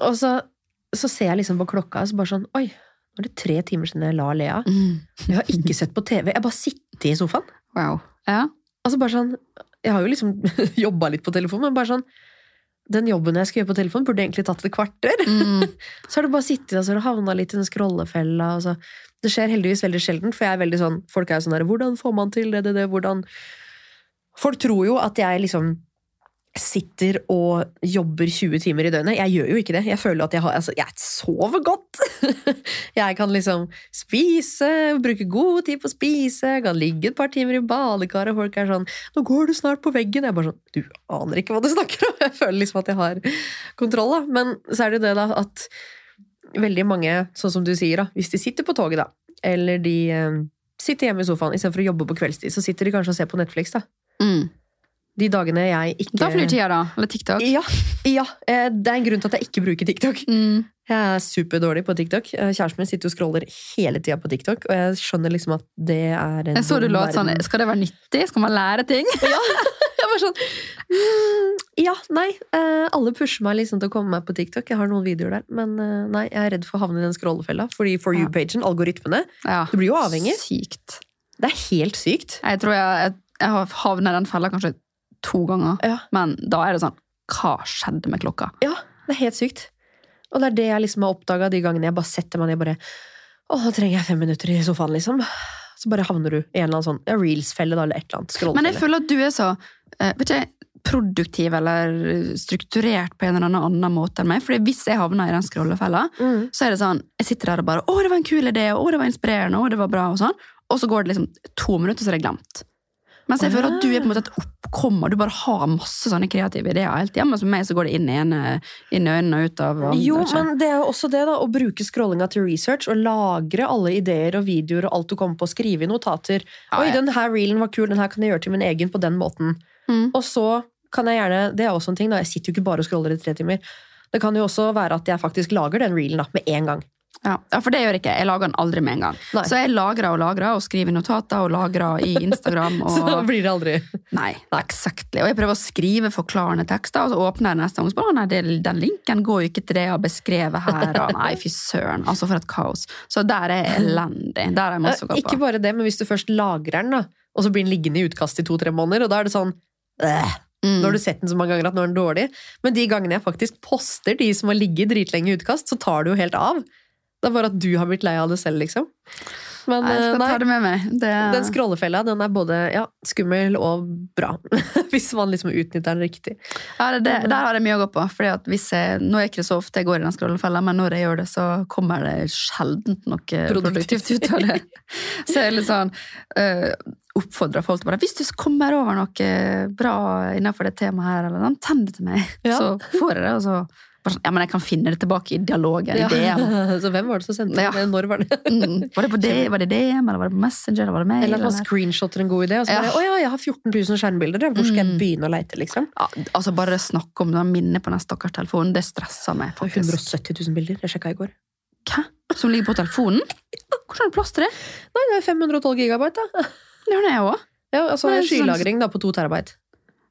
Og så, så ser jeg liksom på klokka, og så bare sånn Oi, nå er det tre timer siden jeg la Lea. Jeg har ikke sett på TV. Jeg bare sitter i sofaen. Wow. Ja. Altså bare sånn Jeg har jo liksom <laughs> jobba litt på telefon, men bare sånn Den jobben jeg skal gjøre på telefon, burde egentlig tatt et kvarter. Mm. <laughs> Så har du bare sittet og så havna litt i den scrollefella. Og så. Det skjer heldigvis veldig sjelden, for jeg er veldig sånn Folk er jo sånn der Hvordan får man til det, det, det, hvordan Folk tror jo at jeg liksom sitter og jobber 20 timer i døgnet. Jeg gjør jo ikke det. Jeg føler at jeg har Altså, jeg sover godt! <laughs> jeg kan liksom spise, bruke god tid på å spise, jeg kan ligge et par timer i badekaret, og folk er sånn 'Nå går du snart på veggen.' Jeg er bare sånn Du aner ikke hva du snakker om! <laughs> Jeg føler liksom at jeg har kontroll, da. Men så er det jo det, da, at veldig mange, sånn som du sier, da, hvis de sitter på toget, da, eller de eh, sitter hjemme i sofaen istedenfor å jobbe på kveldstid, så sitter de kanskje og ser på Netflix, da. Mm. De dagene jeg ikke Da flyr tida, da. Eller TikTok. Ja, ja. eh, Det er en grunn til at jeg ikke bruker TikTok. Mm. Jeg er superdårlig på TikTok. Eh, Kjæresten min sitter og scroller hele tida på TikTok, og jeg skjønner liksom at det er en Jeg så du låt sånn. Skal det være nyttig? Skal man lære ting? <laughs> Jeg var sånn mm, Ja, nei. eh, alle pusher meg liksom til å komme meg på TikTok. Jeg har noen videoer der, men nei, jeg er redd for å havne i den scrollefella. Fordi For you-pagen, algoritmene, Ja. du blir jo avhengig. Sykt. Det er helt sykt. Jeg tror jeg, jeg, jeg havner i den fella kanskje to ganger, Ja. men da er det sånn Hva skjedde med klokka? Ja, det er helt sykt. Og det er det jeg liksom har oppdaga de gangene jeg bare setter meg ned og bare Å, nå trenger jeg fem minutter i sofaen, liksom. Så bare havner du i en eller annen sånn ja, reels-felle eller et eller annet. Men jeg føler at du er så uh, vet du, produktiv eller strukturert på en eller annen annen måte enn meg. For hvis jeg havner i den scrollefella, Mm. så er det sånn Jeg sitter der og bare 'Å, det var en kul idé', 'Å, det var inspirerende', 'Å, det var bra', og sånn. Og så går det liksom to minutter, så er det glemt. Mens se for deg at du er på en måte et oppkommer. Du bare har masse sånne kreative ideer hele tida. Mens for meg så går det inn i ene inn i øynene og ut av andre, Jo, men det er jo også det, da. Å bruke scrollinga til research og lagre alle ideer og videoer og alt du kommer på, skrive i notater. Ja, Oi, den her reelen var kul, den her kan jeg gjøre til min egen på den måten. Mm. Og så kan jeg gjerne Det er også en ting, da. Jeg sitter jo ikke bare og scroller i tre timer. Det kan jo også være at jeg faktisk lager den reelen da, med en gang. Ja. ja, for det gjør jeg ikke. Jeg lager den aldri med en gang. Nei. Så jeg lagrer og lagrer og skriver notater og lagrer i Instagram. <laughs> Så blir det aldri Nei, exactly. Og jeg prøver å skrive forklarende tekster, og så åpner jeg neste gang og nei, det, den linken går jo ikke til det jeg har beskrevet her. Og, nei, fy søren. Altså, for et kaos. Så der er jeg elendig. Der er jeg masse å gå Ikke bare det, men hvis du først lagrer den, da, og så blir den liggende i utkast i to-tre måneder, og da er det sånn øh, Mm. Nå har du sett den så mange ganger at nå er den dårlig. Men de gangene jeg faktisk poster de som har ligget dritlenge i utkast, så tar det jo helt av. Det er bare at du har blitt lei av det selv, liksom. Men Nei, jeg eh, skal nei, ta det med meg. Det... den scrollefella den er både ja, skummel og bra. <laughs> Hvis man liksom utnytter den riktig. Ja, det, det, der har jeg mye å gå på. Fordi at hvis jeg, nå er det ikke så ofte jeg går i den scrollefella, men når jeg gjør det, så kommer det sjelden noe Produktivt. produktivt ut av det. <laughs> Så jeg er litt sånn øh, oppfordrer folk til bare Hvis du kommer over noe bra innenfor det temaet her, eller sånn, tenn det til meg. Ja. Så får jeg det, og så Ja, men jeg kan finne det tilbake i dialogen, i DM. <laughs> så hvem var det som sendte Ja. det? Når var det? Mm. Var det på det, <laughs> var det DM, eller var det på Messenger, eller var det mail? Eller man screenshotter en god idé, og så Ja. bare Å ja, jeg har 14 000 skjermbilder, hvor skal jeg Mm. begynne å leite, liksom? Ja, altså Bare snakke om minnet på den stakkars telefonen, det stresser meg. Faktisk. 170 000 bilder, det sjekka jeg i går. Hæ? Som ligger på telefonen? Hvordan har du plass til det? Nei, det er 512 gigabyte, da. Det har jeg òg. Ja, altså sånn- skylagring da på 2 terabyte.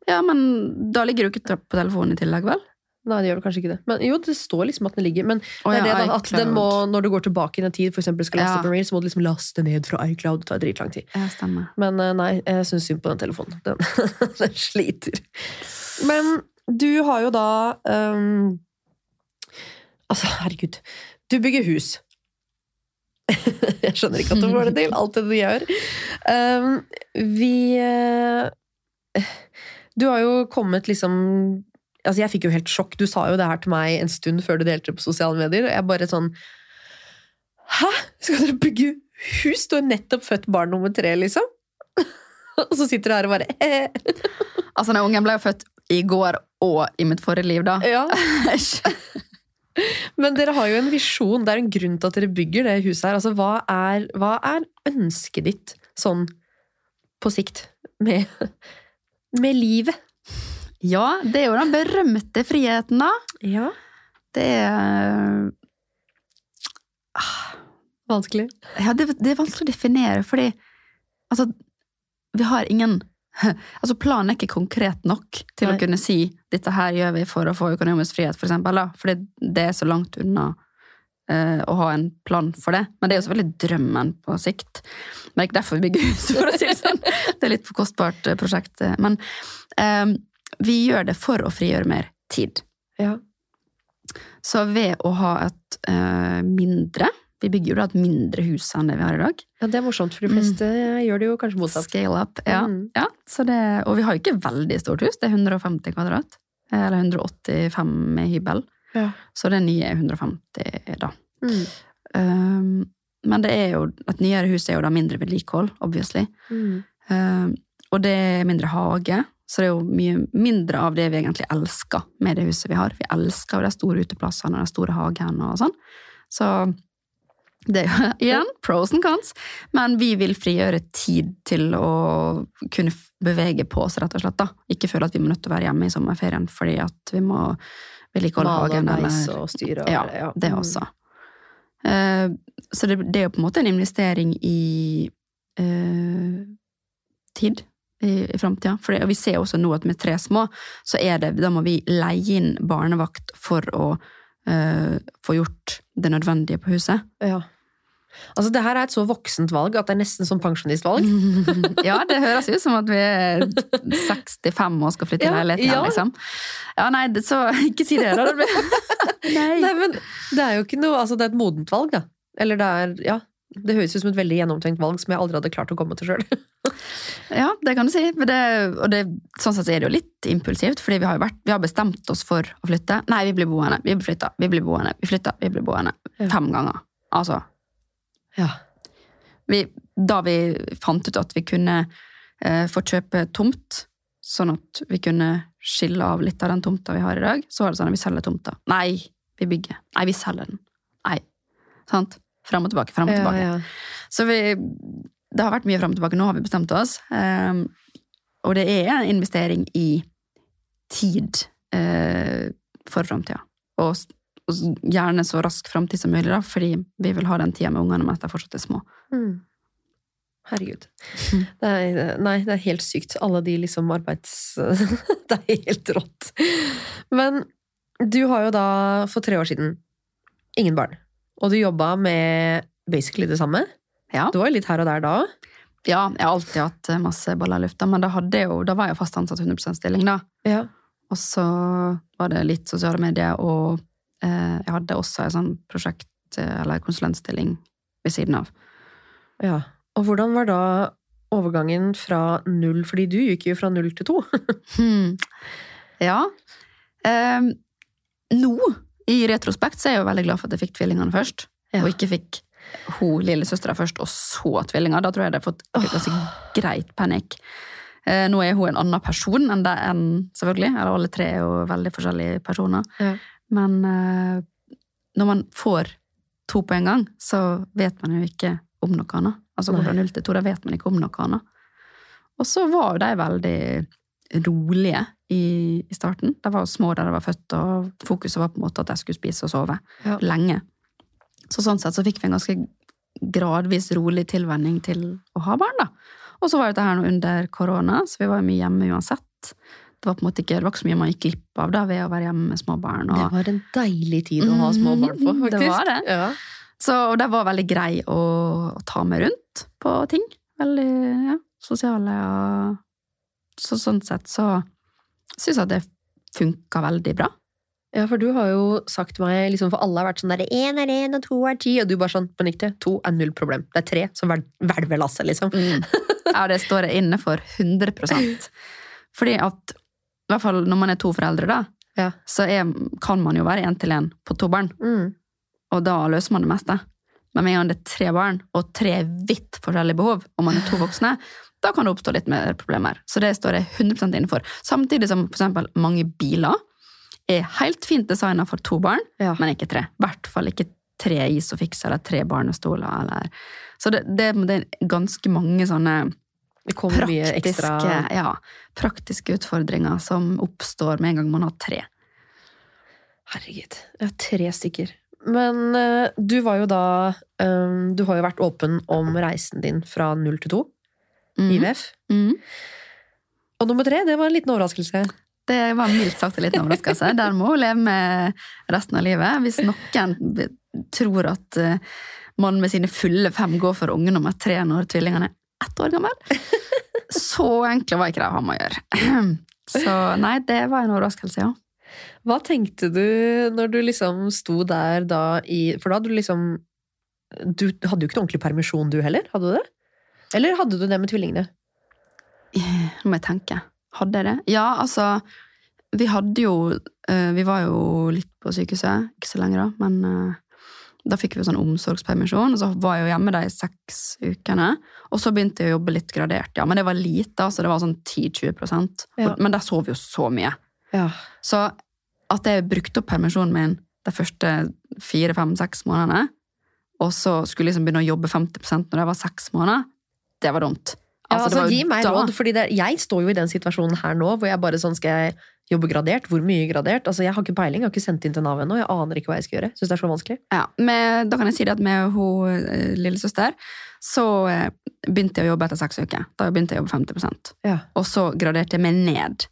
Ja, men da ligger du ikke på telefonen i tillegg, vel? Nei, det gjør det kanskje ikke det. Men jo, det står liksom at den ligger. Men Å det er det da, at den må, når du går tilbake i en tid, eksempel skal laste Ja. opp en reel, så må du liksom laste ned fra iCloud. Det tar dritlang tid. Ja, stemmer. Men eh, nei, jeg syns synd på den telefonen. Den, <laughs> den sliter. Men du har jo da um, Altså, herregud. Du bygger hus. <laughs> Jeg skjønner ikke at du får det til, alt det du gjør. Um, vi uh, Du har jo kommet liksom Altså, jeg fikk jo helt sjokk. Du sa jo det her til meg en stund før du delte det på sosiale medier. Og jeg bare sånn Hæ? Skal dere bygge hus? Du har nettopp født barn nummer tre, liksom. <laughs> Og så sitter du her og bare Altså, den ungen ble jo født i går og i mitt forrige liv, da. Ja. <laughs> Men dere har jo en visjon. Det er en grunn til at dere bygger det huset her. Altså, hva er, hva er ønsket ditt sånn på sikt med, med livet? Ja, det er jo den berømte friheten, da. Ja. Det er Vanskelig. Ja, det, det er vanskelig å definere, fordi altså, vi har ingen <laughs> Altså, planen er ikke konkret nok til Nei. å kunne si dette her gjør vi for å få økonomisk frihet, for eksempel. Fordi det er så langt unna uh, å ha en plan for det. Men det er jo selvfølgelig drømmen på sikt. Men det er ikke derfor vi bygger hus, for å si det sånn. <laughs> Det er litt for kostbart eh, prosjekt. Men eh, vi gjør det for å frigjøre mer tid. Ja. Så ved å ha et uh, mindre Vi bygger jo da et mindre hus enn det vi har i dag. ja, det er morsomt, for de fleste gjør det jo kanskje motsatt. Scale up. Ja. Mm. ja så det, og vi har jo ikke veldig stort hus. Det er 150 kvadrat. Eller 185 med hybel. Ja. Så det nye er 150, da. Mm. Um, men det er jo, et nyere hus er jo da mindre vedlikehold, obviously. Mm. Um, og det er mindre hage. Så det er jo mye mindre av det vi egentlig elsker med det huset vi har. Vi elsker jo de store uteplassene og de store hagene og sånn. Så det er jo <laughs> igjen pros and cons, men vi vil frigjøre tid til å kunne bevege på oss, rett og slett. da. Ikke føle at vi må nødt til å være hjemme i sommerferien fordi at vi må vedlikeholde hagen. eller- og styre ja. det Mm. også. Eh, så det, det er jo på en måte en investering i uh, tid i, i framtida. Vi ser også nå at med tre små, så er det, da må vi leie inn barnevakt for å uh, få gjort det nødvendige på huset. Ja. Altså, det her er et så voksent valg at det er nesten som pensjonistvalg. <laughs> ja, det høres ut som at vi er 65 og skal flytte i Ja, leilighet igjen, ja. liksom. Ja, nei, det- så ikke si det, da. <laughs> Nei. Nei, men det er jo ikke noe Altså, det er et modent valg, da. Eller det er Ja. Det høres ut som et veldig gjennomtenkt valg som jeg aldri hadde klart å komme til sjøl. Ja, det kan du si. Det, og det, sånn sett er det jo litt impulsivt, fordi vi har, vært, vi har bestemt oss for å flytte. Nei, vi blir boende. Vi blir flytta. Vi blir boende. Vi flytta, Vi blir boende. Ja. Fem ganger. Altså. Ja. Vi, da vi fant ut at vi kunne eh, få kjøpe tomt, sånn at vi kunne skille av litt av den tomta vi har i dag, så var det sånn at vi selger tomta. Nei, vi bygger. Nei, vi selger den. Nei. Sant? Frem og tilbake, fram og tilbake. Ja, Så vi, det har vært mye frem og tilbake. Nå har vi bestemt oss. Um, og det er en investering i tid uh, for framtida. Og, og gjerne så rask framtid som mulig, da, fordi vi vil ha den tida med ungene mens de fortsatt er små. Mm. Herregud. Mm. Det er, nei, det er helt sykt. Alle de liksom arbeids... <laughs> det er helt rått. Men du har jo da for tre år siden ingen barn. Og du jobba med basically det samme. Ja. Du var jo litt her og der da. ja, jeg har alltid hatt eh, masse baller i lufta, men da, jo, da var jeg fast ansatt 100 stilling, da. Ja. Og så var det litt sosiale medier, og eh, jeg hadde også en sånn prosjekt- eller konsulentstilling ved siden av. ja. Og hvordan var da overgangen fra null Fordi du gikk jo fra null til to. <laughs> Hmm. Ja. Eh, nå, i retrospekt, så er jeg jo veldig glad for at jeg fikk tvillingene først. Ja. Og ikke fikk hun lillesøstera først, og så tvillinger. Da tror jeg det har fått ganske greit panikk. Eh, nå er hun en annen person enn det enn selvfølgelig. Eller alle tre er jo veldig forskjellige personer. Ja. Men eh, når man får to på en gang, så vet man jo ikke om noe annet. Altså går fra null til to, da vet man ikke om noe annet. Og så var jo de veldig rolige i, i starten. De var jo små da de var født, og fokuset var på en måte at de skulle spise og sove Ja. lenge. Så sånn sett så fikk vi en ganske gradvis rolig tilvenning til å ha barn, da. Og så var dette her nå under korona, så vi var mye hjemme uansett. Det var på en måte ikke, det var ikke så mye man gikk glipp av da ved å være hjemme med små barn. Det var en deilig tid å ha små barn på, faktisk. det var det. Ja. så, og de var veldig grei å, å ta med rundt på ting. Veldig ja, sosiale og Så sånn sett så syns jeg at det funka veldig bra. Ja, for du har jo sagt meg, liksom, for alle har vært sånn der, én er én, og to er ti, og du bare sånn, på to er null problem. Det er tre som vel- hvelver lasset, liksom. Ja, det står jeg inne for 100% Fordi at, i hvert fall når man er to foreldre, da, Ja. så er, kan man jo være én til én på to barn. Mm. Og da løser man det meste. Men med en gang det er tre barn, og tre vidt forskjellige behov, og man er to voksne, da kan det oppstå litt mer problemer. Så det står jeg 100% innenfor. Samtidig som for eksempel mange biler er helt fint designet for to barn, Ja. men ikke tre. I hvert fall ikke tre Isofix eller tre barnestoler. Eller. Så det, det, det er ganske mange sånne praktiske, ekstra ja, praktiske utfordringer som oppstår med en gang man har tre. Herregud. Jeg har tre stykker. Men eh, du var jo da eh, Du har jo vært åpen om reisen din fra null til to. Mm. IVF. Mm. Og nummer tre, det var en liten overraskelse. Det var mildt sagt en liten overraskelse. Der må hun leve med resten av livet. Hvis noen tror at eh, man med sine fulle fem går for unge nummer tre når tvillingene er ett år gammel, <laughs> så enkle var ikke det han må gjøre. <clears throat> Så nei, det var en overraskelse, ja. Hva tenkte du når du liksom sto der da i For da hadde du liksom Du hadde jo ikke noe ordentlig permisjon, du heller? Hadde du det? Eller hadde du det med tvillingene? Nå må jeg tenke. Hadde jeg det? Ja, altså Vi hadde jo uh, Vi var jo litt på sykehuset, ikke så lenge da, men uh, da fikk vi jo sånn omsorgspermisjon, og så var jeg jo hjemme de seks ukene. Og så begynte jeg å jobbe litt gradert, ja. Men det var lite, altså det var sånn 10-20 Ja. Men der sov vi jo så mye. Ja. Så at jeg brukte opp permisjonen min de første fire, fem, seks månedene, og så skulle jeg liksom begynne å jobbe 50% når jeg var seks måneder, det var dumt. Altså, altså, gi meg da- råd, fordi det, jeg står jo i den situasjonen her nå, hvor jeg bare sånn skal jeg jobbe gradert. Hvor mye gradert? Altså, Jeg har ikke peiling, jeg har ikke sendt inn til Nav ennå. Jeg aner ikke hva jeg skal gjøre. Syns det er så vanskelig. Ja, med, da kan jeg si det at med hun eh, lillesøster, så eh, begynte jeg å jobbe etter seks uker. Da begynte jeg å jobbe 50% Ja. Og så graderte jeg meg ned.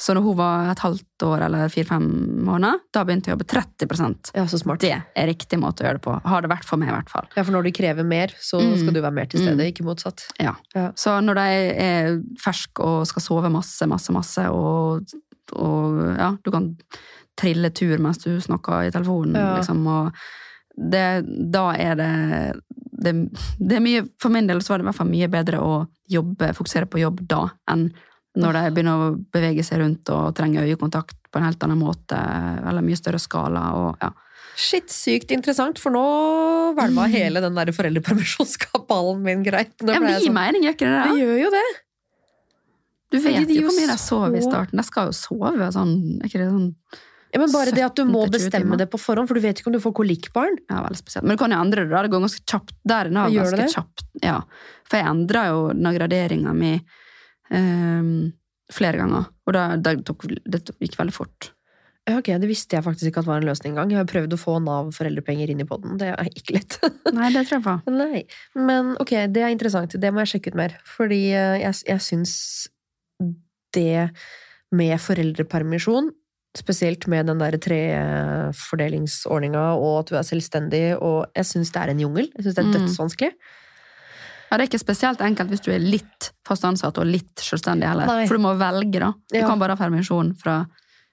Så når hun var et halvt år eller fire-fem måneder, da begynte jeg å jobbe 30% ja, så smart. Det er riktig måte å gjøre det på. Har det vært for meg, i hvert fall. Ja, For når de krever mer, så Mm. skal du være mer til stede, Mm. ikke motsatt. Ja. Ja. Så når de er ferske og skal sove masse, masse, masse, og, og ja, du kan trille tur mens du snakker i telefonen, Ja. liksom, og det, da er det, det Det er mye For min del så var det i hvert fall mye bedre å jobbe, fokusere på jobb da, enn når de begynner å bevege seg rundt og trenger øyekontakt på en helt annen måte, eller mye større skala, og ja. Shit, sykt interessant, for nå hvelva hele den der foreldrepermisjonskapalen min greit. Ja, men det gir sånn, mening, gjør ikke det Det det? gjør jo det! Du vet de jo hvor mye de sover i starten. De skal jo sove sånn, ikke det sånn Ja, men bare det at du må 17 til 20 bestemme det på forhånd, for du vet ikke om du får kolikkbarn. Ja, veldig spesielt. Men du kan jo endre det. Det går ganske kjapt. Der nå, ganske det? kjapt. Ja. For jeg endra jo den graderinga mi ehm, flere ganger, og da, da tok, det gikk veldig fort. Ok, Det visste jeg faktisk ikke at var en løsning engang. Jeg har prøvd å få Nav foreldrepenger inn i poden. Det er ikke lett. <laughs> Nei, det tror jeg på. Nei. Men ok, det er interessant. Det må jeg sjekke ut mer. Fordi eh, jeg, jeg syns det med foreldrepermisjon, spesielt med den der trefordelingsordninga og at du er selvstendig, og jeg syns det er en jungel. Jeg syns det er Mm. Ja, Det er ikke spesielt enkelt hvis du er litt fast ansatt og litt selvstendig heller. Nei. For du må velge, da. Du Ja. kan bare ha permisjon fra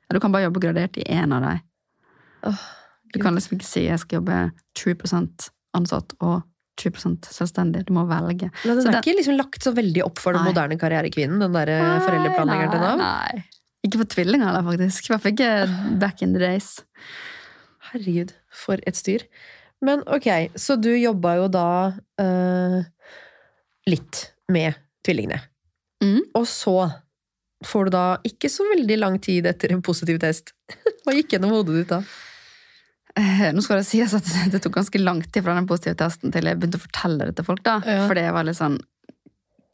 Du kan bare jobbe gradert i én av dem. Oh, Du kan liksom ikke si jeg skal jobbe 20 ansatt og 20 selvstendig. Du må velge. Men den Så er den- ikke liksom lagt så veldig opp for den Nei. moderne karrierekvinnen, den der eh, foreldreplanleggeren til Nav? Nei. Ikke for tvillinger, heller, faktisk. I hvert fall ikke back in the days. Herregud, for et styr. Men ok, så du jobba jo da eh, litt med tvillingene. Mm. Og så får du da ikke så veldig lang tid etter en positiv test. <laughs> Hva gikk gjennom hodet ditt da? Eh, Nå skal det sies at <laughs> det tok ganske lang tid fra den positive testen til jeg begynte å fortelle det til folk. da. Ja. For det var litt sånn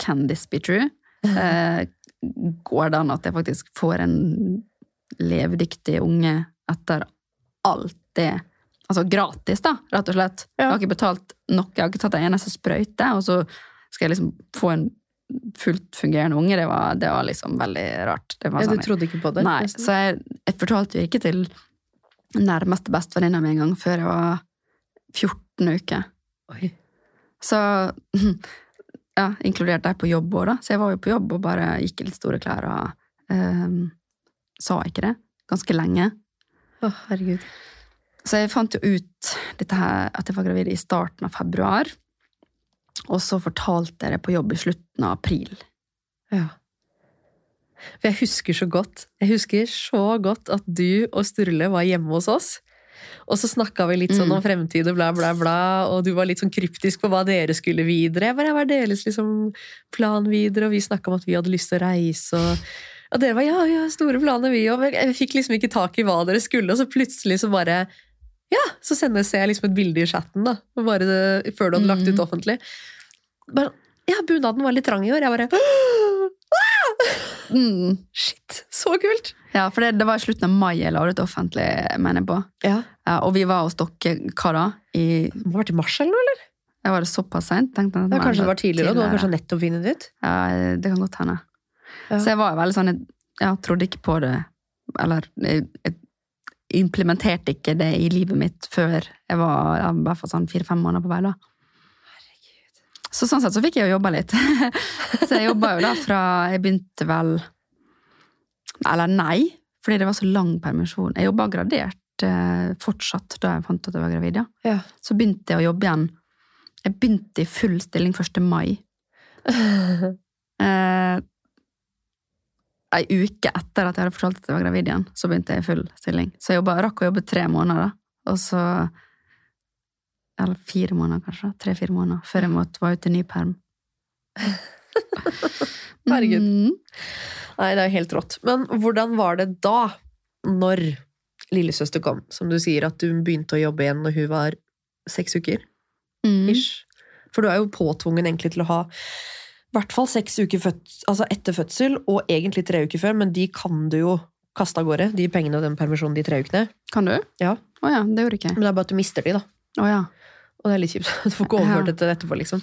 Can this be true? <laughs> Eh, går det an at jeg faktisk får en levedyktig unge etter alt det Altså gratis, da, rett og slett. Ja. Jeg har ikke betalt noe, jeg har ikke tatt en eneste sprøyte, og så skal jeg liksom få en fullt fungerende unge. Det var, det var liksom veldig rart. Det var Ja, du sånn- trodde ikke på det? Nei, nesten? så jeg, jeg fortalte jo ikke til nærmeste bestevenninna mi engang før jeg var 14 uker. Oi. Så <laughs> ja, inkludert deg på jobb òg, da. Så jeg var jo på jobb og bare gikk i litt store klær og um, sa ikke det ganske lenge. Å, herregud. Så jeg fant jo ut dette her, at jeg var gravid i starten av februar. Og så fortalte jeg det på jobb i slutten av april. Ja. For jeg husker så godt Jeg husker så godt at du og Sturle var hjemme hos oss. Og så snakka vi litt sånn Mm. om fremtid og bla, bla, bla, og du var litt sånn kryptisk på hva dere skulle videre. Jeg Hva var deres liksom, plan videre? Og vi snakka om at vi hadde lyst til å reise. Og, og dere var ja, ja, store planer, vi òg. Men jeg fikk liksom ikke tak i hva dere skulle, og så plutselig så bare Ja, så sendes jeg liksom et bilde i chatten, da. Bare det, før du hadde lagt ut Mm. offentlig. Bare, ja, bunaden var litt trang i år. Jeg bare <gasps> Mm. Shit, så kult! Ja, for det, det var i slutten av mai jeg la ut offentlig, mener jeg på. Ja. Ja, og vi var hos dere, hva da? I, Det må ha vært i mars eller noe, eller? jeg var det såpass jeg Ja, kanskje det var tidligere, og du har kanskje nettopp funnet ditt? ut? Ja, det kan godt hende. Ja. Så jeg var veldig sånn, jeg ja, trodde ikke på det, eller jeg, jeg implementerte ikke det i livet mitt før jeg var i hvert fall sånn fire-fem måneder på vei da. Så sånn sett så fikk jeg jo jobba litt. <laughs> så jeg jobba jo da fra Jeg begynte vel Eller nei, fordi det var så lang permisjon. Jeg jobba gradert eh, fortsatt da jeg fant ut at jeg var gravid. ja. Ja. Så begynte jeg å jobbe igjen. Jeg begynte i full stilling 1. mai. <laughs> Ei uke etter at jeg hadde fortalt at jeg var gravid igjen, så begynte jeg i full stilling. Så jeg jobbet, rakk å jobbe tre måneder, og så Eller fire måneder, kanskje. Tre-fire måneder før jeg måtte være ute i ny perm. <laughs> Herregud. Mm. Nei, det er helt rått. Men hvordan var det da, når lillesøster kom? Som du sier, at du begynte å jobbe igjen når hun var seks uker? Mm. Ish. For du er jo påtvungen egentlig til å ha hvert fall seks uker født, altså etter fødsel, og egentlig tre uker før, men de kan du jo kaste av gårde, de pengene og den permisjonen de tre ukene. Kan du? Ja. Å ja, det gjorde jeg ikke. Men det er bare at du mister de, da. Oh ja. Og det er litt kjipt. <laughs> Du får ikke overført dette etterpå, liksom.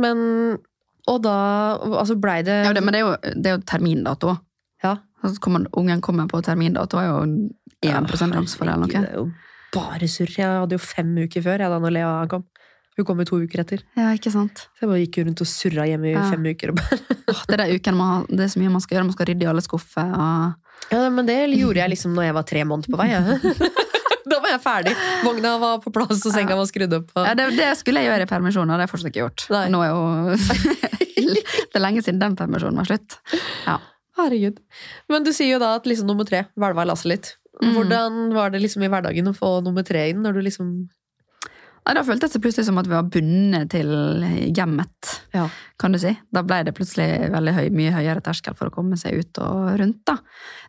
Men Og da Altså, blei det ja det, men det er jo, det er jo termindato. Ja. Altså, kommer, ungen kommer på termindato, er jo 1 sjanse for det. eller noe. Det er jo bare surr. Jeg hadde jo fem uker før jeg, da når Lea kom. Hun kom jo to uker etter. Ja, ikke sant? Så jeg bare gikk rundt og surra hjemme i Ja. fem uker. Bare. Det er uken man det er så mye man skal gjøre. Man skal rydde i alle skuffer. Og... Ja, men det gjorde jeg liksom når jeg var tre måneder på vei. Ja. <laughs> da var jeg ferdig. Vogna var på plass, og senga var skrudd opp. Ja, det, det skulle jeg gjøre i permisjonen, og det har jeg fortsatt ikke gjort. Nei. Nå er jo <laughs> Det er lenge siden den permisjonen var slutt. Ja. Herregud. Men du sier jo da at liksom nummer tre hvelva lasset litt. Mm. Hvordan var det liksom i hverdagen å få nummer tre inn? når du liksom... Da føltes det plutselig som at vi var bundet til hjemmet, Ja. kan du si. Da ble det plutselig veldig høy, mye høyere terskel for å komme seg ut og rundt. da.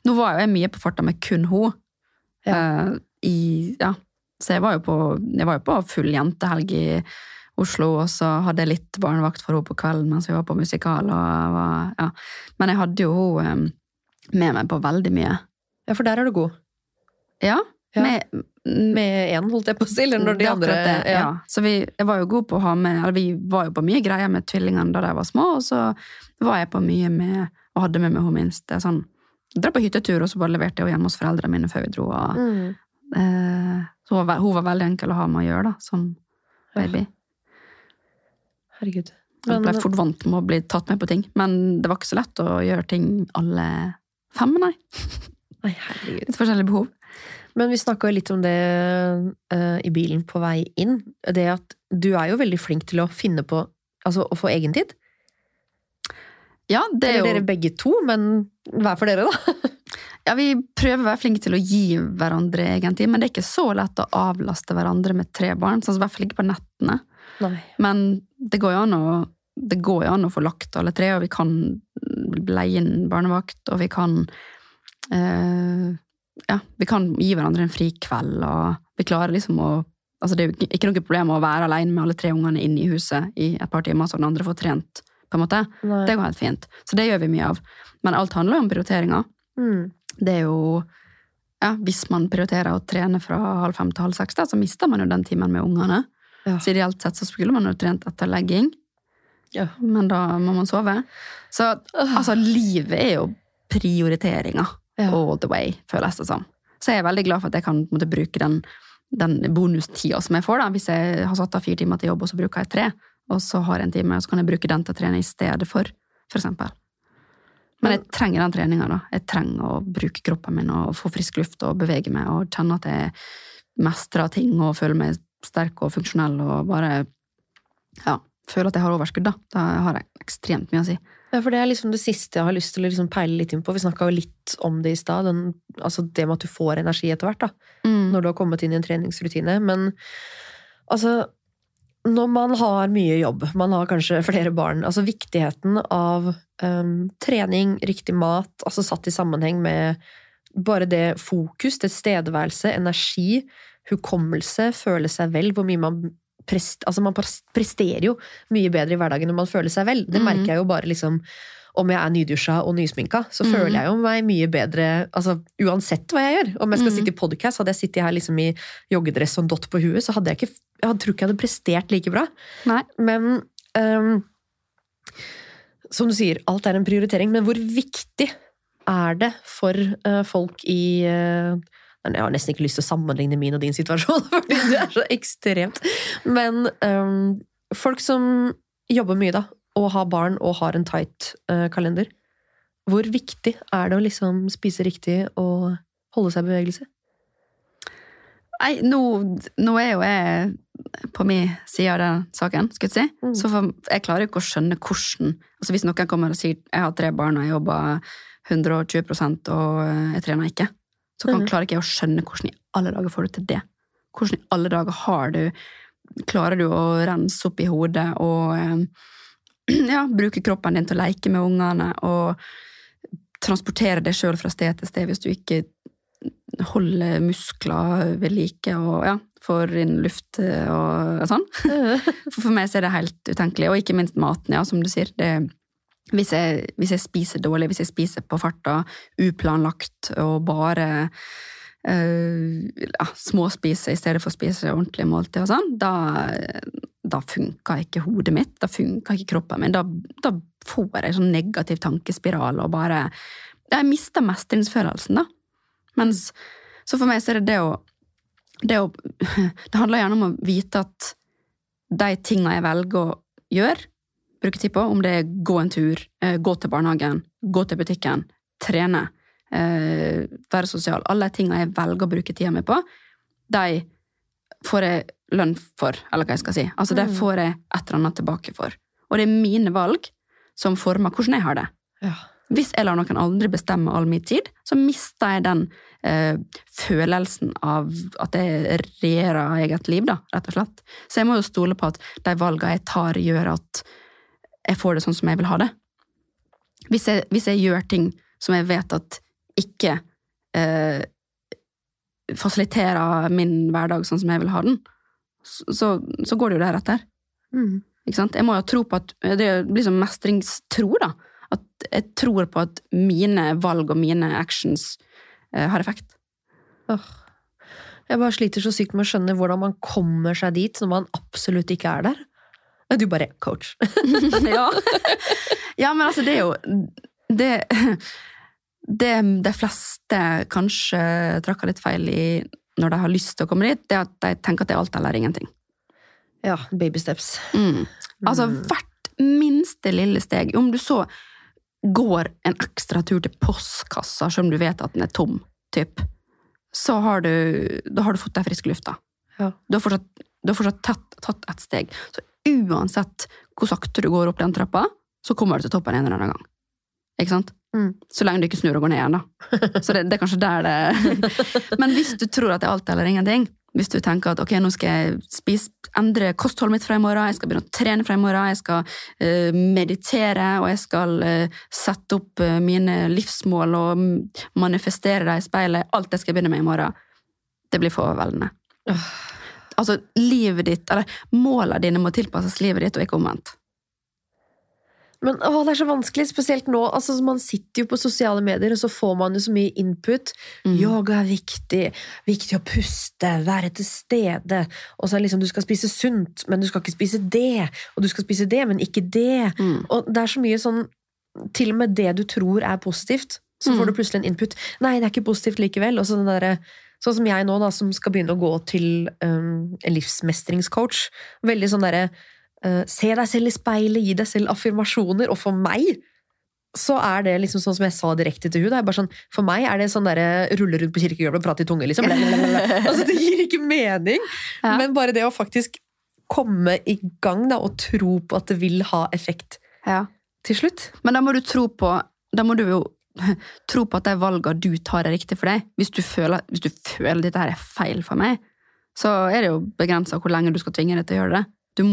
Nå var jo jeg mye på farta med kun hun. Eh, i, ja. Så jeg var, jo på, jeg var jo på full jentehelg i Oslo, og så hadde jeg litt barnevakt for henne på kvelden mens vi var på musikal. Var, ja. Men jeg hadde jo henne eh, med meg på veldig mye. Ja, for der er du god. Ja. Ja. Med, Med én, holdt jeg på å si, eller når de det andre det, ja. Så vi, var jo god på å ha med eller Vi var jo på mye greier med tvillingene da de var små, og så var jeg på mye med og hadde med meg hun minste. Sånn, dra på hyttetur, og så bare leverte jeg henne hjemme hos foreldrene mine før vi dro. Og, Mm. eh, så hun var, hun var veldig enkel å ha med å gjøre, da, som baby. Herregud. Jeg ble fort vant med å bli tatt med på ting. Men det var ikke så lett å gjøre ting alle fem, nei. Nei, herregud. <laughs> Litt forskjellige behov. Men vi snakka litt om det uh, i bilen på vei inn. Det at du er jo veldig flink til å finne på Altså å få egen tid. Ja, det er jo Eller dere begge to, men hver for dere, da. <laughs> Ja, vi prøver å være flinke til å gi hverandre egen tid, men det er ikke så lett å avlaste hverandre med tre barn, sånn som i hvert fall ikke på nettene. Nei. Men det går jo an å, det går jo an å få lagt alle tre, og vi kan leie inn barnevakt, og vi kan eh, Ja, vi kan gi hverandre en fri kveld, og vi klarer liksom å Altså, det er jo ikke noe problem å være alene med alle tre ungene inne i huset i et par timer, så den andre får trent, på en måte. Nei. Det går helt fint. Så det gjør vi mye av. Men alt handler jo om prioriteringer. Mm. Det er jo ja, Hvis man prioriterer å trene fra halv fem til halv seks, da, så mister man jo den timen med ungene. Ja. Så ideelt sett så skulle man jo trent etter legging, Ja. men da må man sove. Så altså, livet er jo prioriteringer Ja. all the way, føles det som. Så jeg er veldig glad for at jeg kan måte, bruke den, den bonustida som jeg får. da. Hvis jeg har satt av fire timer til jobb, og så bruker jeg tre, og så har jeg en time, og så kan jeg bruke den til å trene i stedet for, eksempel. Men jeg trenger den treninga. Jeg trenger å bruke kroppen min og få frisk luft og bevege meg og kjenne at jeg mestrer ting og føler meg sterk og funksjonell og bare ja, føler at jeg har overskudd. Da Da har jeg ekstremt mye å si. Ja, for det er liksom det siste jeg har lyst til å liksom peile litt inn på. Vi snakka litt om det i stad. Altså det med at du får energi etter hvert, da. Mm. Når du har kommet inn i en treningsrutine. Men altså Når man har mye jobb, man har kanskje flere barn, altså viktigheten av um, trening, riktig mat, altså satt i sammenheng med bare det fokus, tilstedeværelse, energi, hukommelse, føle seg vel, hvor mye man prest, altså man presterer jo mye bedre i hverdagen når man føler seg vel. Det Mhm. merker jeg jo bare liksom om jeg er nydusja og nysminka, så mm. føler jeg jo meg mye bedre altså, uansett hva jeg gjør. Om jeg skal mm. sitte i podkast, hadde jeg sittet her liksom i joggedress og en dott på huet, så hadde jeg ikke Jeg tror ikke jeg hadde prestert like bra. Nei. Men um, som du sier, alt er en prioritering, men hvor viktig er det for uh, folk i eh, Jeg har nesten ikke lyst til å sammenligne min og din situasjon, <laughs> fordi det er så ekstremt. Men um, folk som jobber mye, da, og har barn og har en tight uh, kalender. Hvor viktig er det å liksom spise riktig og holde seg i bevegelse? Nei, nå, nå er jo jeg på min side av den saken, skulle jeg si. Mm. Så for, jeg klarer ikke å skjønne hvordan altså Hvis noen kommer og sier jeg har tre barn og jeg jobber 120 og eh, jeg trener ikke, så kan, mm. klarer ikke jeg å skjønne hvordan i alle dager får du til det. Hvordan i alle dager har du Klarer du å rense opp i hodet og eh, <clears throat> ja, bruke kroppen din til å leke med ungene og transportere deg sjøl fra sted til sted hvis du ikke holder muskler ved like og ja, får inn luft eh, og sånn. <laughs> For, for meg så er det helt utenkelig. Og ikke minst maten, ja, som du sier. Det, hvis, jeg, hvis jeg spiser dårlig, hvis jeg spiser på farta, uplanlagt og bare eh, ja, småspiser i stedet for å spise ordentlige måltid og sånn, da, da funker ikke hodet mitt, da funker ikke kroppen min. Da, da får jeg en sånn negativ tankespiral og bare Jeg mister mestringsfølelsen, da. Mens Så for meg så er det det å det, å, <laughs> det handler gjerne om å vite at de tinga jeg velger å gjøre, bruke tid på, om det er gå en tur, eh, gå til barnehagen, gå til butikken, trene, eh, være sosial, alle de tingene jeg velger å bruke tida mi på, de får jeg lønn for, eller hva jeg skal si. Altså, det Mm. får jeg et eller annet tilbake for. Og det er mine valg som former hvordan jeg har det. Ja. Hvis jeg lar noen andre bestemme all min tid, så mister jeg den eh, følelsen av at jeg regjerer eget liv, da, rett og slett. Så jeg må jo stole på at de valgene jeg tar, gjør at jeg får det sånn som jeg vil ha det. Hvis jeg, hvis jeg gjør ting som jeg vet at ikke eh, fasiliterer min hverdag sånn som jeg vil ha den, så, så går det jo deretter. Mm. Ikke sant? Jeg må jo tro på at Det blir som mestringstro, da. At jeg tror på at mine valg og mine actions eh, har effekt. Oh. Jeg bare sliter så sykt med å skjønne hvordan man kommer seg dit når man absolutt ikke er der. Du bare coach. <laughs> ja. <laughs> ja, men altså, det er jo Det, det de fleste kanskje tråkker litt feil i når de har lyst til å komme dit, det er at de tenker at det er alt eller ingenting. Ja, baby steps. Mm. Altså hvert minste lille steg. Om du så går en ekstra tur til postkassa, selv om du vet at den er tom, typ, så har du, da har du fått deg frisk luft. da. Ja. Du har fortsatt, du har fortsatt tatt, tatt et steg. Så uansett hvor sakte du går opp den trappa, så kommer du til toppen en eller annen gang. Ikke sant? Mm. Så lenge du ikke snur og går ned igjen, da. Så det, det er kanskje der det <laughs> Men hvis du tror at det er alt eller ingenting, hvis du tenker at ok, nå skal jeg spise, endre kostholdet mitt fra i morgen, jeg skal begynne å trene fra i morgen, jeg skal uh, meditere, og jeg skal uh, sette opp uh, mine livsmål og manifestere dem i speilet, alt det skal jeg begynne med i morgen, det blir for overveldende. Altså, livet ditt, eller målene dine må tilpasses livet ditt, og ikke omvendt. Men å, det er så vanskelig, spesielt nå. Altså, man sitter jo på sosiale medier, og så får man jo så mye input. Mm. Yoga er viktig. Viktig å puste, være til stede. Og så er det liksom, du skal spise sunt, men du skal ikke spise det. Og du skal spise det, men ikke det. Mm. Og det er så mye sånn Til og med det du tror er positivt, så Mm. får du plutselig en input. Nei, det er ikke positivt likevel. Og så den derre Sånn som jeg nå, da, som skal begynne å gå til um, en livsmestringscoach. Veldig sånn derre uh, Se deg selv i speilet, gi deg selv affirmasjoner. Og for meg så er det liksom sånn som jeg sa direkte til henne. sånn, For meg er det sånn derre rulle rundt på kirkegulvet og prate i tunge, liksom. <laughs> Altså, det gir ikke mening. Ja. Men bare det å faktisk komme i gang da, og tro på at det vil ha effekt Ja. til slutt. Men da må du tro på Da må du jo <laughs> tro på at de valgene du tar, er riktig for deg. Hvis du føler, hvis du føler dette her er feil for meg, så er det jo begrensa hvor lenge du skal tvinge deg til å gjøre det.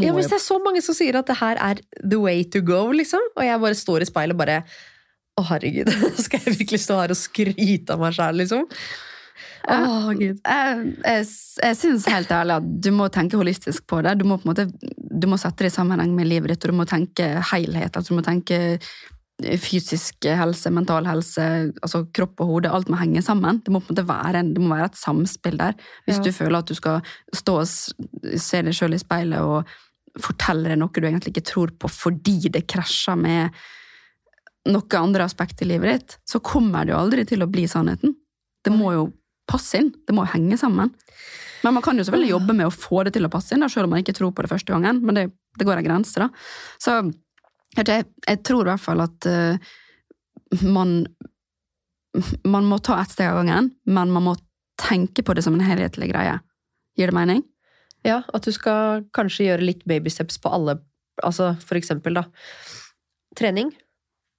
Ja, Hvis det er så mange som sier at det her er the way to go, liksom, og jeg bare står i speilet og bare Å, herregud, <laughs> skal jeg virkelig stå her og skryte av meg sjæl, liksom? Å, gud. Jeg, jeg, jeg syns helt ærlig at du må tenke holistisk på det. Du må på måte du må sette det i sammenheng med livet ditt, og du må tenke helhet. Altså du må tenke fysisk helse, mental helse, altså kropp og hode. Alt må henge sammen. Det må på en måte være, en, det må være et samspill der. Hvis Ja. du føler at du skal stå og se deg sjøl i speilet og fortelle deg noe du egentlig ikke tror på fordi det krasjer med noe andre aspekt i livet ditt, så kommer det jo aldri til å bli sannheten. Det må jo passe inn. Det må jo henge sammen. Men man kan jo selvfølgelig jobbe med å få det til å passe inn, da, selv om man ikke tror på det første gangen. Men det, det går en grense, da. Så jeg, jeg tror i hvert fall at uh, man Man må ta ett steg av gangen, men man må tenke på det som en helhetlig greie. Gir det mening? Ja, at du skal kanskje gjøre litt babysteps på alle Altså for eksempel, da. Trening.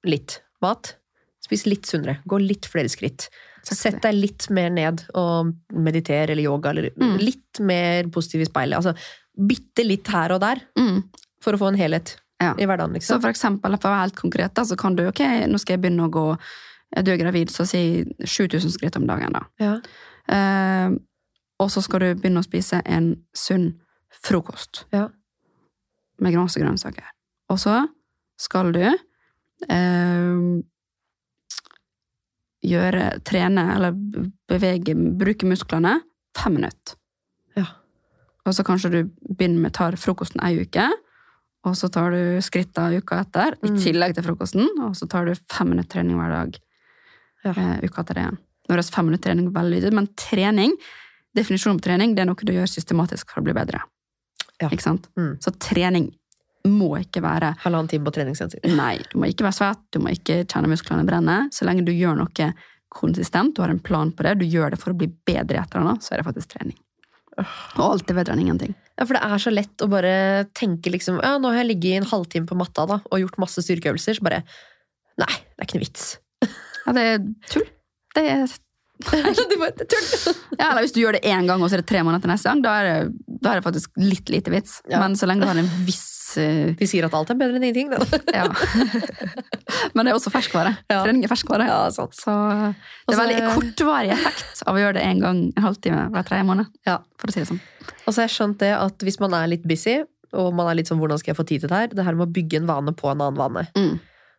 Litt. Mat. Spis litt sunnere. Gå litt flere skritt. Sett deg litt mer ned og mediter eller yoga, eller Mm. litt mer positiv i speilet. Altså bitte litt her og der, Mm. for å få en helhet Ja. i hverdagen, Så liksom. for eksempel, for å være helt konkret, da, så kan du ok, nå skal jeg begynne å gå Du er gravid, så si 7000 skritt om dagen, da. Ja. Eh, og så skal du begynne å spise en sunn frokost. Ja. Med masse grønnsaker. Og så skal du eh, gjøre, trene eller bevege, bruke musklene fem minutter. Ja. Og så kanskje du begynner med tar frokosten ei uke, og så tar du skritta uka etter, i Mm. tillegg til frokosten, og så tar du fem minutter trening hver dag Ja. eh, uka etter det igjen. Nå høres fem minutter trening veldig ut, men trening, definisjonen på trening, det er noe du gjør systematisk for å bli bedre. Ja. Ikke sant? Mm. Så trening må ikke være Halvannen time på treningssenter. Nei, du må ikke være svett, du må ikke kjenne musklene brenne. Så lenge du gjør noe konsistent, du har en plan på det, du gjør det for å bli bedre i et eller annet, så er det faktisk trening. Og alt er bedre enn ingenting. Ja, for det er så lett å bare tenke liksom Ja, nå har jeg ligget i en halvtime på matta da, og gjort masse styrkeøvelser, så bare Nei, det er ikke noe vits. Ja, det er tull. Det er! <laughs> Ja, eller hvis du gjør det én gang, og så er det tre måneder til neste gang, da er det, da er det faktisk litt lite vits. Ja. Men så lenge du har en viss uh... De sier at alt er bedre enn ingenting. Da. <laughs> Ja. <laughs> Men det er også ferskvare. Ja. Trening er ferskvare. Ja, sant. Så det er veldig kortvarig effekt av å gjøre det en gang en halvtime hver tredje måned. Ja. For å si det sånn. Og så har jeg skjønt det at hvis man er litt busy, og man er litt sånn hvordan skal jeg få tid til det her, det her med å bygge en vane på en annen vane. Mm.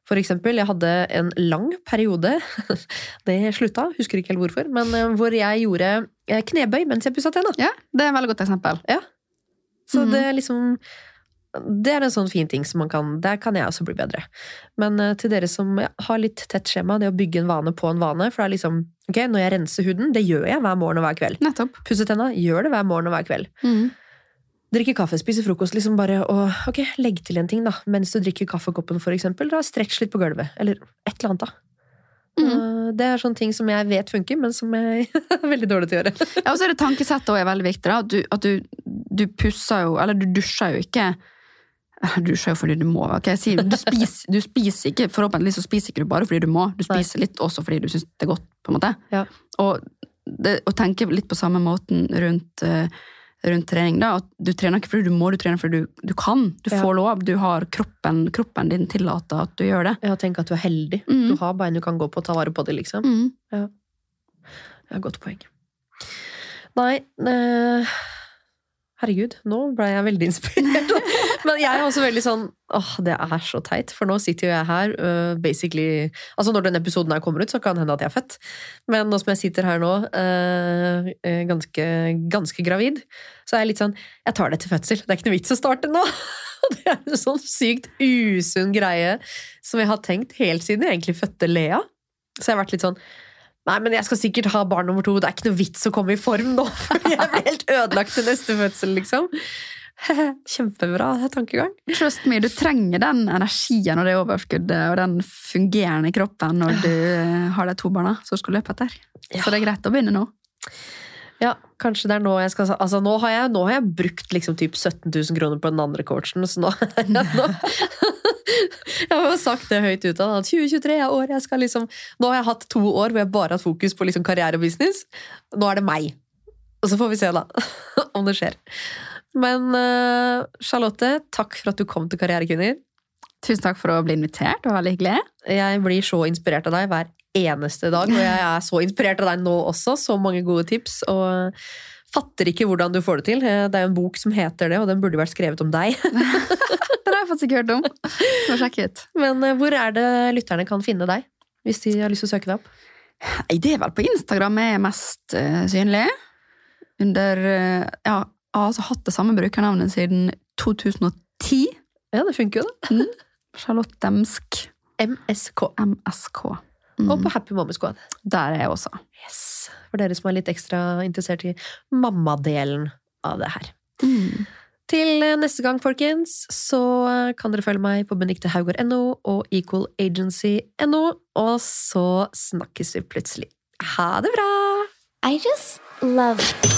For eksempel, jeg hadde en lang periode, <laughs> det slutta, husker ikke helt hvorfor, men eh, hvor jeg gjorde eh, knebøy mens jeg pussa tenna. Ja, det er et veldig godt eksempel. Ja. Så mm. det er liksom Det er en sånn fin ting som man kan Der kan jeg også bli bedre. Men eh, til dere som har litt tett skjema, det å bygge en vane på en vane For det er liksom Ok, når jeg renser huden, det gjør jeg hver morgen og hver kveld. Nettopp. Pusse tenna, gjør det hver morgen og hver kveld. Mhm. Drikke kaffe, spise frokost, liksom bare å Ok, legg til en ting, da. Mens du drikker kaffekoppen, for eksempel. Da stretch litt på gulvet. Eller et eller annet, da. Eh, Det er sånne ting som jeg vet funker, men som jeg <laughs> er veldig dårlig til å gjøre. <laughs> Ja, og så er det tankesettet også er veldig viktig. Da. At, du, at du, du pusser jo Eller du dusjer jo ikke Du dusjer jo fordi du må. ok? Jeg sier, du, spiser, <laughs> du spiser ikke Forhåpentligvis så spiser ikke du bare fordi du må. Du spiser litt også fordi du syns det er godt. på en måte. Ja. Og det, å tenke litt på samme måten rundt, eh, rundt trening. da, at Du trener ikke fordi du må, du trener fordi du, du kan. Du Ja. får lov. Du har kroppen, kroppen din tillater at du gjør det. Ja, tenk at du er heldig. Mm. Du har bein du kan gå på og ta vare på det, liksom. Mm. Ja, godt poeng. Nei, eh, herregud, nå ble jeg veldig inspirert. <laughs> Men jeg er også veldig sånn åh, det er så teit, for nå sitter jo jeg her uh, basically Altså når den episoden her kommer ut, så kan det hende at jeg er født. Men nå som jeg sitter her nå, øh, ganske, ganske gravid, så er jeg litt sånn Jeg tar det til fødsel. Det er ikke noe vits å starte nå. <laughs> Det er en sånn sykt usunn greie som jeg har tenkt helt siden jeg egentlig fødte Lea. Så jeg har vært litt sånn Nei, men jeg skal sikkert ha barn nummer to. Det er ikke noe vits å komme i form nå, <laughs> for jeg blir helt ødelagt til neste fødsel, liksom. <laughs> Kjempebra tankegang. Trust me, du trenger den energien og det overskuddet og den fungerende kroppen når du har de to barna som skal løpe etter. Så det er greit å begynne nå. Ja, kanskje det er nå jeg skal Altså, nå har jeg, nå har jeg brukt liksom typ 17 000 kroner på den andre coachen, så nå, <laughs> nå Jeg har jo sagt det høyt ut av at 2023 er året jeg skal liksom Nå har jeg hatt to år hvor jeg bare har hatt fokus på liksom karriere og business. Nå er det meg. Og så får vi se, da, <laughs> om det skjer. Men uh, Charlotte, takk for at du kom til Karrierekvinner. Tusen takk for å bli invitert. Det var veldig hyggelig. Jeg blir så inspirert av deg hver eneste dag, og jeg er så inspirert av deg nå også. Så mange gode tips. og Fatter ikke hvordan du får det til. Det er jo en bok som heter det, og den burde vært skrevet om deg. <laughs> Det har jeg faktisk ikke hørt om. Må sjekke ut. Men eh, hvor er det lytterne kan finne deg? Hvis de har lyst til å søke deg opp? Nei, Det er vel på Instagram jeg er mest eh, synlig. Under eh, Ja, jeg har altså hatt det samme brukernavnet siden 2010. Ja, det funker jo, da. Charlotte Demsk MSK. MSK. Mm. Og på Happy Mommy Squad. Der er jeg også. Yes. For dere som er litt ekstra interessert i mammadelen av det her. Mm. Til eh, neste gang, folkens, så eh, kan dere følge meg på beniktehaugård.no og equalagency.no, og så snakkes vi plutselig. Ha det bra! I just love